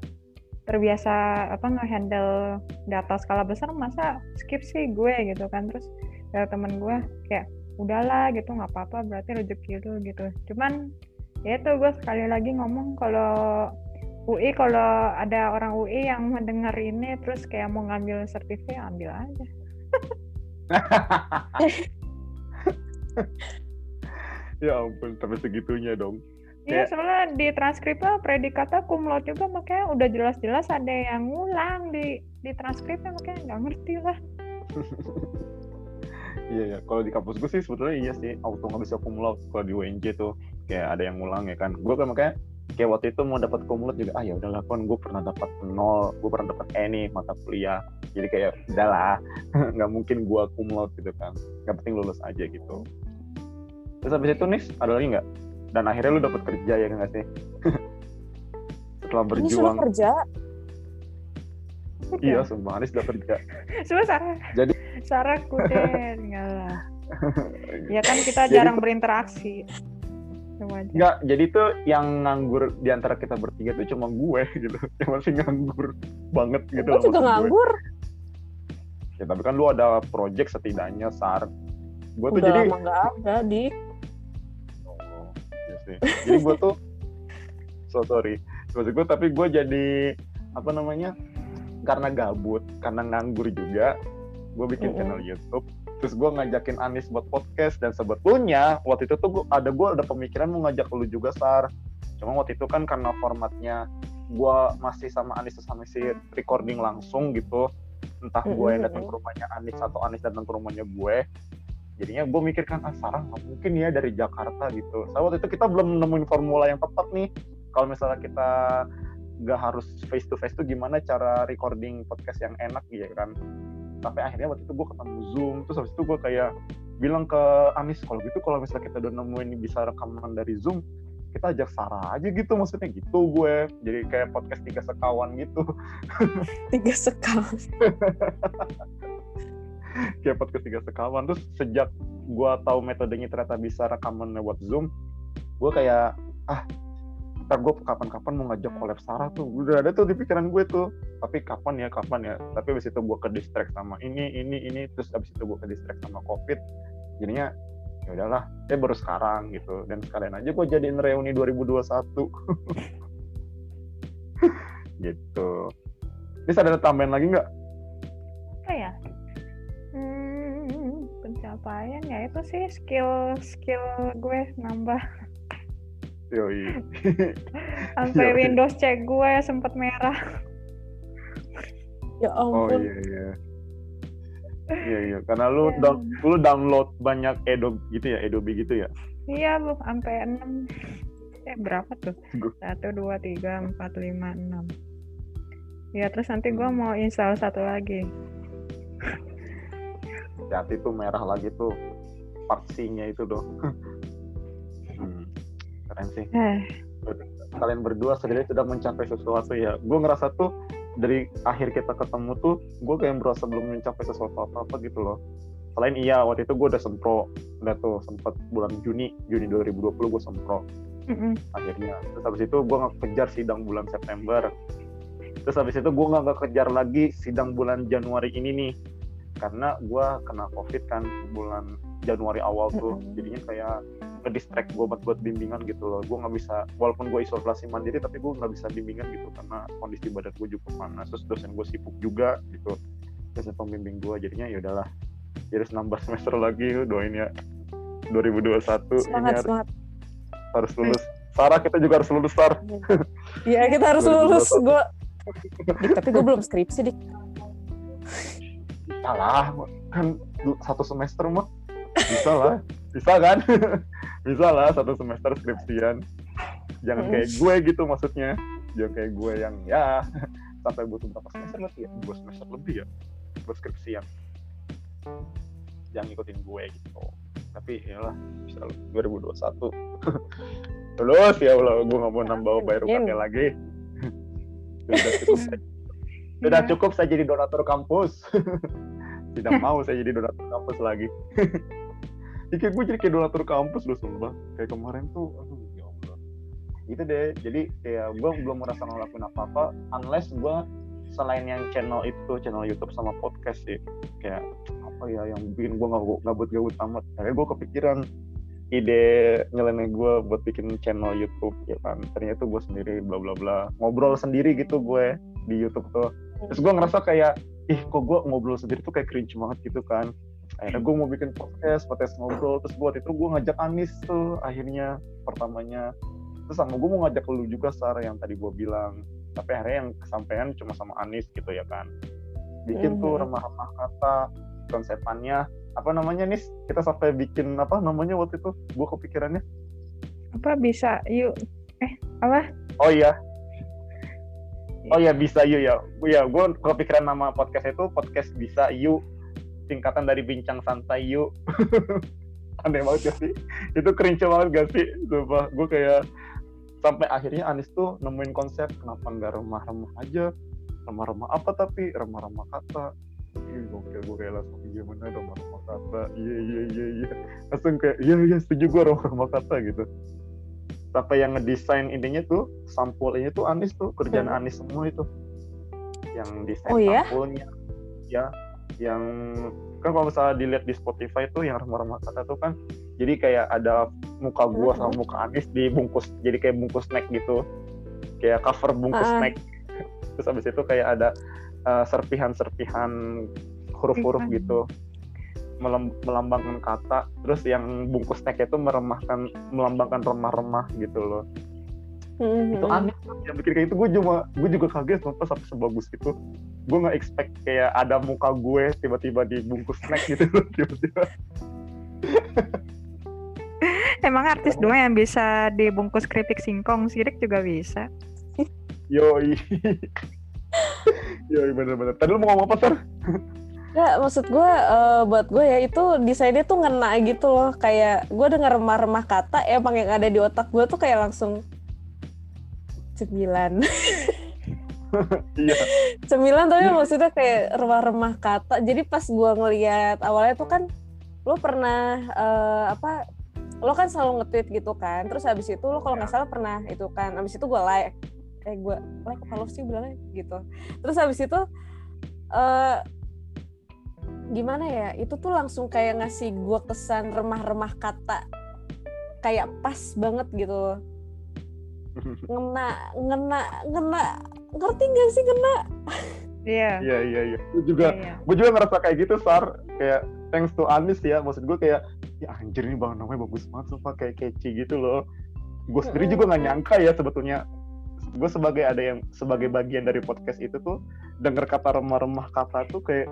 terbiasa apa ngehandle data skala besar masa skip sih gue gitu kan. Terus ya temen gue kayak udahlah gitu nggak apa-apa berarti rezeki lu gitu. Cuman ya itu gue sekali lagi ngomong kalau UI kalau ada orang UI yang mendengar ini terus kayak mau ngambil sertifikat ambil aja. Ya ampun, sampai segitunya dong. Iya soalnya di transkripnya predikatnya kumlot juga makanya udah jelas-jelas ada yang ngulang di di transkripnya makanya nggak ngerti lah. Iya ya, kalau di kampus gue sih sebetulnya iya sih auto nggak bisa kumlot kalau di UNJ tuh kayak ada yang ngulang ya kan. Gue kan makanya kayak waktu itu mau dapat kumlot juga ah ya udahlah kan gue pernah dapat nol, gue pernah dapat E nih mata kuliah. Jadi kayak udahlah nggak mungkin gue kumlot gitu kan. Yang penting lulus aja gitu. Terus habis itu nih ada lagi nggak? Dan akhirnya lu dapat kerja ya nggak sih? Setelah Ini berjuang, kerja. iya sumpah Anis udah kerja. Coba Sarah. Jadi- Sarah kudet enggak lah. Ya kan kita Jadi jarang berinteraksi. Coba aja. Enggak, jadi tuh yang nganggur di antara kita bertiga tuh cuma gue gitu. Yang masih nganggur banget gitu. Gue juga maksud gue. nganggur. Ya, tapi kan lu ada project setidaknya, Sar. Gue tuh Udah jadi... nggak ada di. Sih. Jadi gue tuh... So sorry. Maksud gue, tapi gue jadi... Apa namanya? Karena gabut, karena nganggur juga. Gue bikin Mm-mm. channel YouTube. Terus gue ngajakin Anis buat podcast. Dan sebetulnya waktu itu tuh gua, ada gue ada pemikiran mau ngajak lu juga, Sar. Cuma waktu itu kan karena formatnya gue masih sama Anis sama si recording langsung gitu. Entah gue yang datang ke rumahnya Anis atau Anis datang ke rumahnya gue. Jadinya gue mikirkan, ah Sarah nggak mungkin ya dari Jakarta gitu. Soalnya waktu itu kita belum nemuin formula yang tepat nih. Kalau misalnya kita nggak harus face to face tuh gimana cara recording podcast yang enak gitu kan? Sampai akhirnya waktu itu gue ketemu zoom terus habis itu gue kayak bilang ke Anis kalau gitu kalau misalnya kita udah nemuin bisa rekaman dari zoom kita ajak Sarah aja gitu. Maksudnya gitu gue. Jadi kayak podcast tiga sekawan gitu. Tiga sekawan kayak podcast tiga sekawan. Terus sejak gue tahu metodenya ternyata bisa rekaman lewat zoom gue kayak ah ntar gue kapan-kapan mau ngajak collab Sarah tuh. Udah ada tuh di pikiran gue tuh tapi kapan ya kapan ya? Tapi abis itu gue ke distract sama ini ini ini. Terus abis itu gue ke distract sama covid. Jadinya ya udahlah saya baru sekarang gitu. Dan sekalian aja gue jadiin reuni 2021 gitu. Ini ada tambahan lagi nggak? Apa ya pencapaian ya itu sih skill skill gue nambah Yoi. Sampai Windows cek gue sempat merah. ya oh, ampun. Oh iya iya. Iya iya, karena lu yeah. down, lu download banyak Adobe gitu ya, Adobe gitu ya. Iya lu sampai 6 eh berapa tuh? Satu dua tiga empat lima enam. Ya terus nanti gue mau install satu lagi. Hati tuh merah lagi tuh paksinya itu doh. hmm keren sih. Eh. kalian berdua sebenarnya sudah mencapai sesuatu ya. Gue ngerasa tuh dari akhir kita ketemu tuh gue kayak merasa belum mencapai sesuatu apa apa gitu loh. Selain iya waktu itu gue udah sempro. Udah tuh sempat bulan Juni Juni 2020 gue sempro. Mm-hmm. akhirnya. Terus habis itu gue nggak kejar sidang bulan September. Terus habis itu gue nggak kejar lagi sidang bulan Januari ini nih karena gue kena covid kan bulan Januari awal tuh jadinya kayak ngedistract gue buat buat bimbingan gitu loh. Gue nggak bisa walaupun gue isolasi mandiri tapi gue nggak bisa bimbingan gitu karena kondisi badan gue juga panas. Terus dosen gue sibuk juga gitu dosen pembimbing gue jadinya ya udahlah jadi harus nambah semester lagi doain ya. 2021 semangat, ini harus, semangat. harus lulus. Sarah kita juga harus lulus Sar. Iya kita harus lulus. Gue tapi gue belum skripsi dik salah kan satu semester mah bisa lah. Bisa kan? Bisa lah satu semester skripsian. Jangan kayak gue gitu maksudnya. Jangan kayak gue yang ya sampai butuh berapa semester nanti ya dua semester lebih ya buat skripsian. Jangan ngikutin gue gitu. Tapi ya lah bisa 2021 lulus ya Allah gue nggak mau nambah bayar UKT lagi. Sudah cukup sudah cukup saya jadi donatur kampus. Tidak mau saya jadi donatur kampus lagi. Ya kayak gue jadi kayak donatur kampus loh sumpah. Kayak kemarin tuh aduh ya Allah. Gitu deh jadi kayak gue belum merasa ngelakuin apa-apa unless gue selain yang channel itu channel YouTube sama podcast sih. Kayak apa ya yang bikin gue gabut-gabut amat. Akhirnya gue kepikiran ide nyeleneh gue buat bikin channel YouTube ya kan. Ternyata gue sendiri bla bla bla. Ngobrol sendiri gitu gue di YouTube tuh. Terus gue ngerasa kayak ih kok gue ngobrol sendiri tuh kayak cringe banget gitu kan. Akhirnya gue mau bikin podcast podcast ngobrol. Terus buat itu gue ngajak Anis tuh akhirnya pertamanya. Terus sama gue mau ngajak lu juga Sar yang tadi gue bilang. Tapi akhirnya yang kesampaian cuma sama Anis gitu ya kan. Bikin tuh mm-hmm. remah-remah kata konsepannya. Apa namanya Nis? Kita sampai bikin apa namanya waktu itu? Gue kepikirannya. Apa bisa yuk. Eh apa? Oh iya Oh iya bisa yuk ya. Ya gue kepikiran nama podcast itu podcast bisa yuk. Singkatan dari bincang santai yuk. Aneh banget gak sih? Itu kerince banget gak sih? Sumpah gue kayak sampai akhirnya Anis tuh nemuin konsep kenapa nggak remah-remah aja? Remah-remah apa tapi? Remah-remah kata. Ih, gokil gue kayak langsung iya mana remah-remah kata? Iya iya iya iya. Langsung kayak iya iya setuju gue remah-remah kata gitu sampai yang ngedesain intinya tuh sampulnya tuh Anis tuh kerjaan hmm. Anis semua itu. Yang desain oh, iya? sampulnya. Ya yang kan kalau misalnya dilihat di Spotify tuh yang remah-remah kata tuh kan jadi kayak ada muka gua sama muka Anis dibungkus jadi kayak bungkus snack gitu. Kayak cover bungkus uh. snack. Terus habis itu kayak ada uh, serpihan-serpihan huruf-huruf gitu melambangkan kata terus yang bungkus snack itu meremahkan melambangkan remah-remah gitu loh mm-hmm. itu aneh yang bikin kayak itu gue cuma gue juga kaget sampai sampai sebagus itu gue nggak expect kayak ada muka gue tiba-tiba dibungkus snack gitu tiba-tiba Emang artis doang yang bisa dibungkus keripik singkong, sirik juga bisa. Yoi. Yoi bener-bener. Tadi lu mau ngomong apa, Sar? Ya, maksud gue uh, buat gue ya itu desainnya tuh ngena gitu loh. Kayak gue denger remah-remah kata emang yang ada di otak gue tuh kayak langsung cemilan. Iya. cemilan tapi maksudnya kayak remah-remah kata. Jadi pas gue ngeliat awalnya tuh kan lo pernah uh, apa lo kan selalu nge-tweet gitu kan terus habis itu lo kalau nggak salah pernah itu kan habis itu gue like eh gue like apa sih bilangnya gitu terus habis itu uh, gimana ya itu tuh langsung kayak ngasih gue kesan remah-remah kata kayak pas banget gitu. Ngena ngena ngena ngerti gak sih ngena? Iya. Iya iya iya. Gue juga yeah, yeah. gue juga ngerasa kayak gitu sar. Kayak thanks to Anis ya maksud gue kayak ya anjir ini bang namanya bagus banget sumpah kayak catchy gitu loh. Gue sendiri juga nggak nyangka ya sebetulnya gue sebagai ada yang sebagai bagian dari podcast itu tuh denger kata remah-remah kata tuh kayak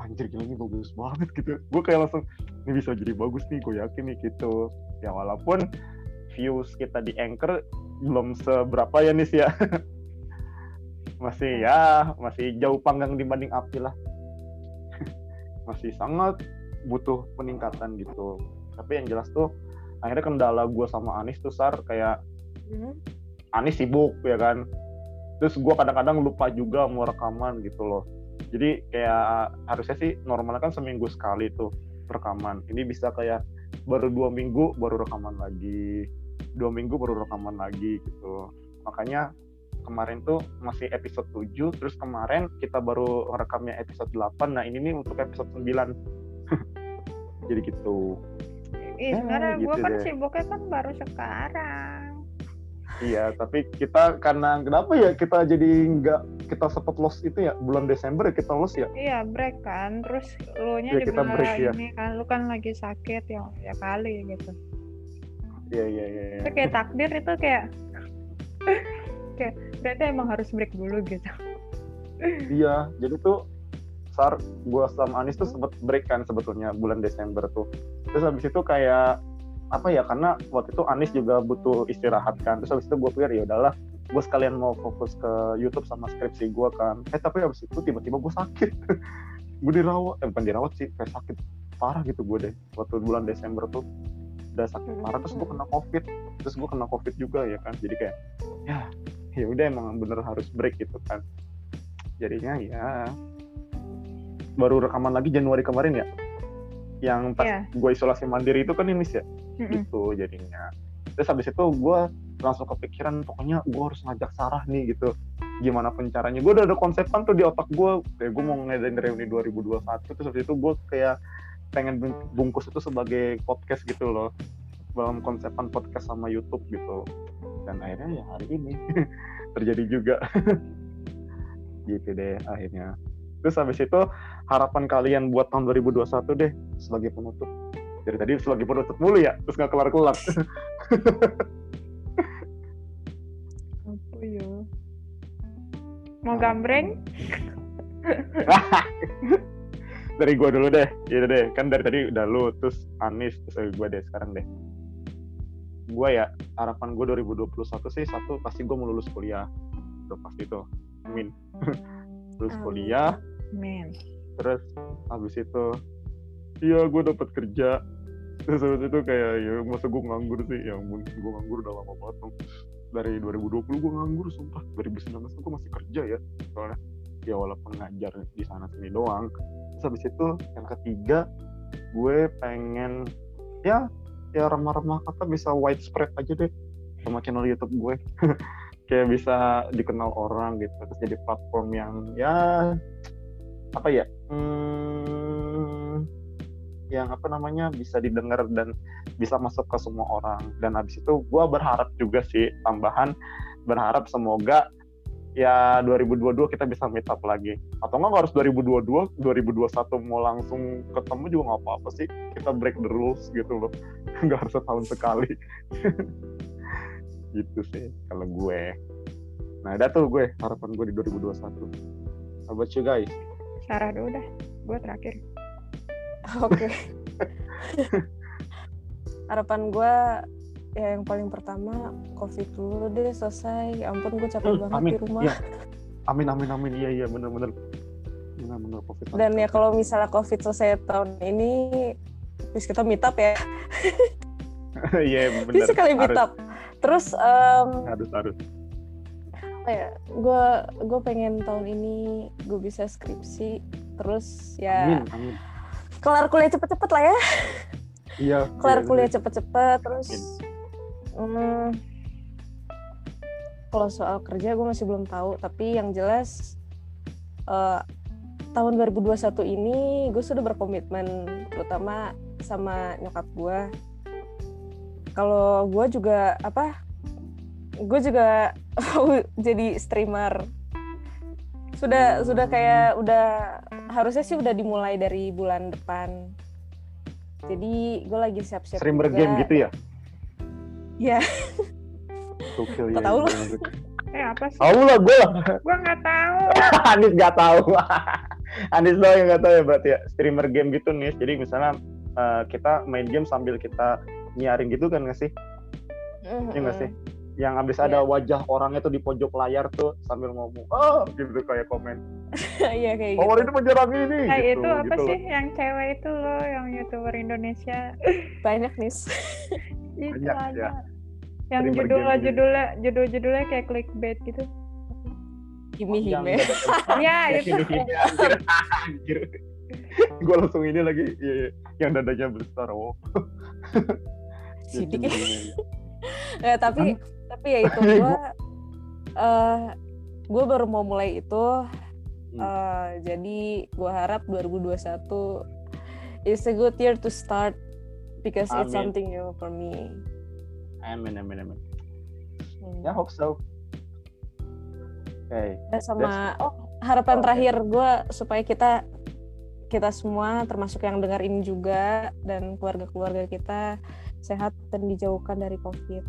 anjir gila ini bagus banget gitu. Gue kayak langsung ini bisa jadi bagus nih gue yakin nih gitu. Ya walaupun views kita di anchor belum seberapa ya nih ya. Masih ya masih jauh panggang dibanding api lah. Masih sangat butuh peningkatan gitu. Tapi yang jelas tuh akhirnya kendala gue sama Anis tuh sar kayak mm-hmm. Anis sibuk ya kan. Terus gue kadang-kadang lupa juga mau rekaman gitu loh jadi kayak harusnya sih normalnya kan seminggu sekali tuh rekaman. Ini bisa kayak baru dua minggu baru rekaman lagi. Dua minggu baru rekaman lagi gitu. Makanya kemarin tuh masih episode 7 terus kemarin kita baru rekamnya episode 8 nah ini nih untuk episode 9 jadi gitu. Iya, sekarang gitu gue kan sibuknya kan baru sekarang Iya, tapi kita karena kenapa ya kita jadi nggak kita sempat loss itu ya bulan Desember ya kita loss ya? Iya break kan, terus lu nya ya, juga break, ya. ini kan lu kan lagi sakit ya ya kali gitu. Iya iya iya. iya. Itu kayak takdir itu kayak kayak berarti emang harus break dulu gitu. iya, jadi tuh Sar, gua sama Anis tuh sempet break kan sebetulnya bulan Desember tuh. Terus habis itu kayak apa ya karena waktu itu Anis juga butuh istirahat kan. Terus habis itu gue pikir ya udahlah gue sekalian mau fokus ke YouTube sama skripsi gue kan. Eh tapi habis itu tiba-tiba gue sakit. Gue dirawat eh bukan dirawat sih kayak sakit parah gitu gue deh waktu bulan Desember tuh. Udah sakit hmm. parah terus gue kena covid. Terus gue kena covid juga ya kan jadi kayak ya ya udah emang bener harus break gitu kan. Jadinya ya baru rekaman lagi Januari kemarin ya. Yang pas yeah. gue isolasi mandiri itu kan ini sih ya mm-hmm. gitu jadinya. Terus habis itu gue langsung kepikiran pokoknya gue harus ngajak Sarah nih gitu. Gimana pun caranya. Gue udah ada konsepan tuh di otak gue kayak gue mau ngadain reuni 2021 terus habis itu gue kayak pengen bungkus itu sebagai podcast gitu loh. Dalam konsepan podcast sama YouTube gitu. Dan akhirnya ya hari ini terjadi juga. Gitu deh akhirnya. Terus habis itu harapan kalian buat tahun 2021 deh sebagai penutup dari tadi lagi penutup mulu ya terus nggak kelar kelar apa ya? Mau gambreng? Dari gua dulu deh gitu deh. Kan dari tadi udah lu terus Anis terus gua deh sekarang deh. Gua ya harapan gua 2021 sih satu pasti gua mau lulus kuliah. Udah pasti itu. Amin. Lulus kuliah. Amin. Terus habis itu iya gue dapat kerja terus habis itu kayak ya masa gue nganggur sih? Ya gue nganggur udah lama banget dong dari 2020 gue nganggur sumpah. 2019 gue masih kerja ya soalnya. Ya walaupun ngajar di sana sini doang. Terus habis itu yang ketiga gue pengen ya ya remah-remah kata bisa widespread aja deh sama channel YouTube gue. Kayak bisa dikenal orang gitu terus jadi platform yang ya apa ya hmm, yang apa namanya bisa didengar dan bisa masuk ke semua orang. Dan habis itu gue berharap juga sih tambahan berharap semoga ya 2022 kita bisa meet up lagi. Atau enggak harus 2022 2021 mau langsung ketemu juga nggak apa-apa sih. Kita break the rules gitu loh. Nggak harus setahun sekali. Gitu sih kalau gue. Nah ada tuh gue harapan gue di 2021 how about you guys? Sarah dulu dah gue terakhir Oke. Okay. Harapan gue ya yang paling pertama covid dulu deh selesai ya ampun gue capek Hmm, banget amin. di rumah Iya. Amin amin amin iya iya benar benar benar benar covid. dan ya kalau misalnya covid selesai tahun ini terus kita meet up ya Iya benar. bisa kali meet up terus em, Harus harus. apa ya gue gue pengen tahun ini gue bisa skripsi terus ya Amin amin. Kelar kuliah cepet-cepet lah ya Iya. kelar iya, kuliah benar. cepet-cepet terus hmm, kalau soal kerja gue masih belum tahu tapi yang jelas eh, tahun 2021 ini gue sudah berkomitmen terutama sama nyokap gue kalau gue juga apa gue juga jadi streamer sudah sudah kayak udah harusnya sih udah dimulai dari bulan depan jadi gue lagi siap-siap Streamer juga. game gitu ya? ya Gokil Kok ya. tahu lu? Eh apa sih? Tahu lah gue lah. Gua nggak tahu. Anis nggak tahu. Anis doang yang nggak tahu ya berarti ya. Streamer game gitu nih. Jadi misalnya eh, kita main game sambil kita nyiarin gitu kan nggak sih? Iya nggak sih? Yang abis ada Iya. wajah orangnya tuh di pojok layar tuh sambil ngomong, oh gitu kayak komen. iya kayak Power gitu itu menyerang ini. Nah gitu, itu apa gitu loh. sih yang cewek itu loh, yang youtuber Indonesia banyak nih itu Banyak, ada. ya. Yang judulnya judulnya judul judulnya kayak clickbait gitu. Yang Hime ya itu. anjir. Gue langsung ini lagi, iya. yang dadanya besar, wow. sidik. Nggak, tapi tapi ya itu gue eh gue baru mau mulai itu Hmm. eh, jadi gue harap 2021 is a good year to start because it's Amin. something new for me Amin, amin, amin. Hmm. Ya, hope so. Oke. Dan sama oh harapan Oh, oke. terakhir gue supaya kita kita semua termasuk yang dengar ini juga dan keluarga-keluarga kita sehat dan dijauhkan dari covid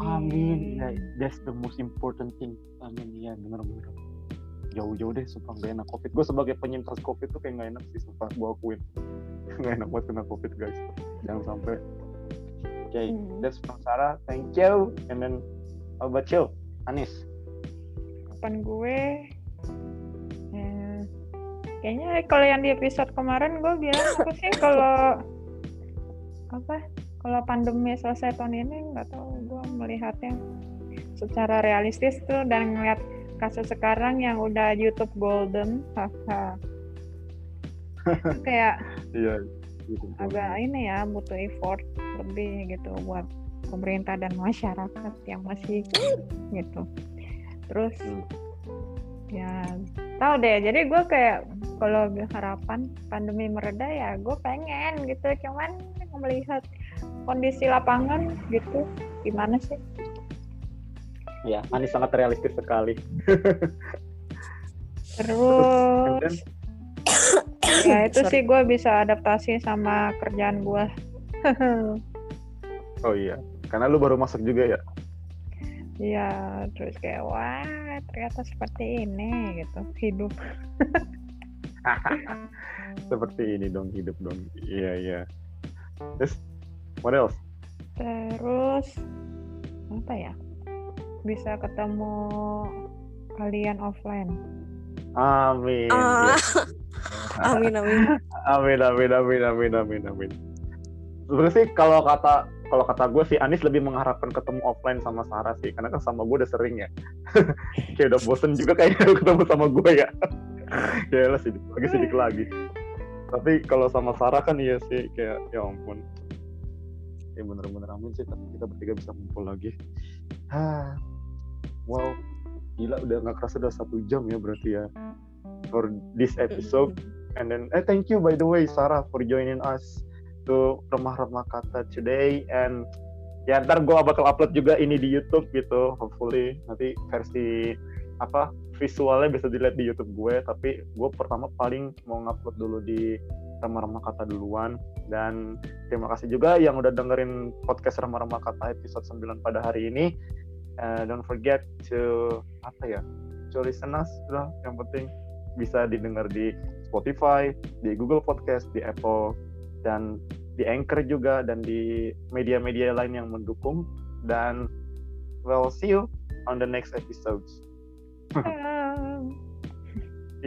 Amin. Ya, that's the most important thing. Amin. Ya, benar benar. Jauh-jauh deh, sumpah gak enak covid. Gue sebagai penyintas covid tuh kayak gak enak sih, sumpah gue akuin. gak enak banget kena covid guys. Jangan sampai. Oke, Hmm. that's from Sarah. Thank you. And then how about you, Anis? Kapan gue eh, kayaknya kalau yang di episode kemarin gue bilang apa sih kalau apa kalau pandemi selesai tahun ini nggak tahu gue melihatnya secara realistis tuh dan ngeliat kasus sekarang yang udah YouTube Golden haha kayak Iya. agak ini ya butuh effort lebih gitu buat pemerintah dan masyarakat yang masih gitu terus Hmm. ya tahu deh jadi gue kayak kalau harapan pandemi mereda ya gue pengen gitu cuman melihat kondisi lapangan gitu gimana sih Ya, Anis sangat realistis sekali. terus ya itu Sorry. sih gue bisa adaptasi sama kerjaan gue oh iya, karena lu baru masuk juga ya. Iya, terus kayak wah ternyata seperti ini gitu hidup. Seperti ini dong hidup dong. Iya iya. Terus, what else? Terus apa ya? Bisa ketemu kalian offline. Amin. Ya. amin amin Amin amin amin amin amin amin. Sebenarnya sih kalau kata kalau kata gue sih Anis lebih mengharapkan ketemu offline sama Sarah sih karena kan sama gue udah sering ya. kayak udah bosen juga kayaknya ketemu sama gue ya. ya lah sedikit lagi sedikit lagi. Tapi kalau sama Sarah kan iya sih kayak ya ampun. Ya bener-bener amin sih tapi kita bertiga bisa ngumpul lagi. Hah. Wow. Gila udah nggak kerasa udah satu jam ya berarti ya. For this episode. And then, eh, thank you by the way, Sarah, for joining us to remah-remah kata today. And ya ntar gue bakal upload juga ini di YouTube gitu, hopefully nanti versi apa visualnya bisa dilihat di YouTube gue. Tapi gue pertama paling mau ngupload dulu di remah-remah kata duluan. Dan terima kasih juga yang udah dengerin podcast remah-remah kata episode 9 pada hari ini. Eh, don't forget to apa ya, to listen us lah. Yang penting bisa didengar di Spotify, di Google Podcast, di Apple, dan di Anchor juga dan di media-media lain yang mendukung dan we'll see you on the next episodes.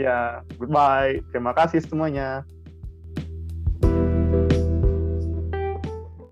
ya, goodbye. Terima kasih semuanya.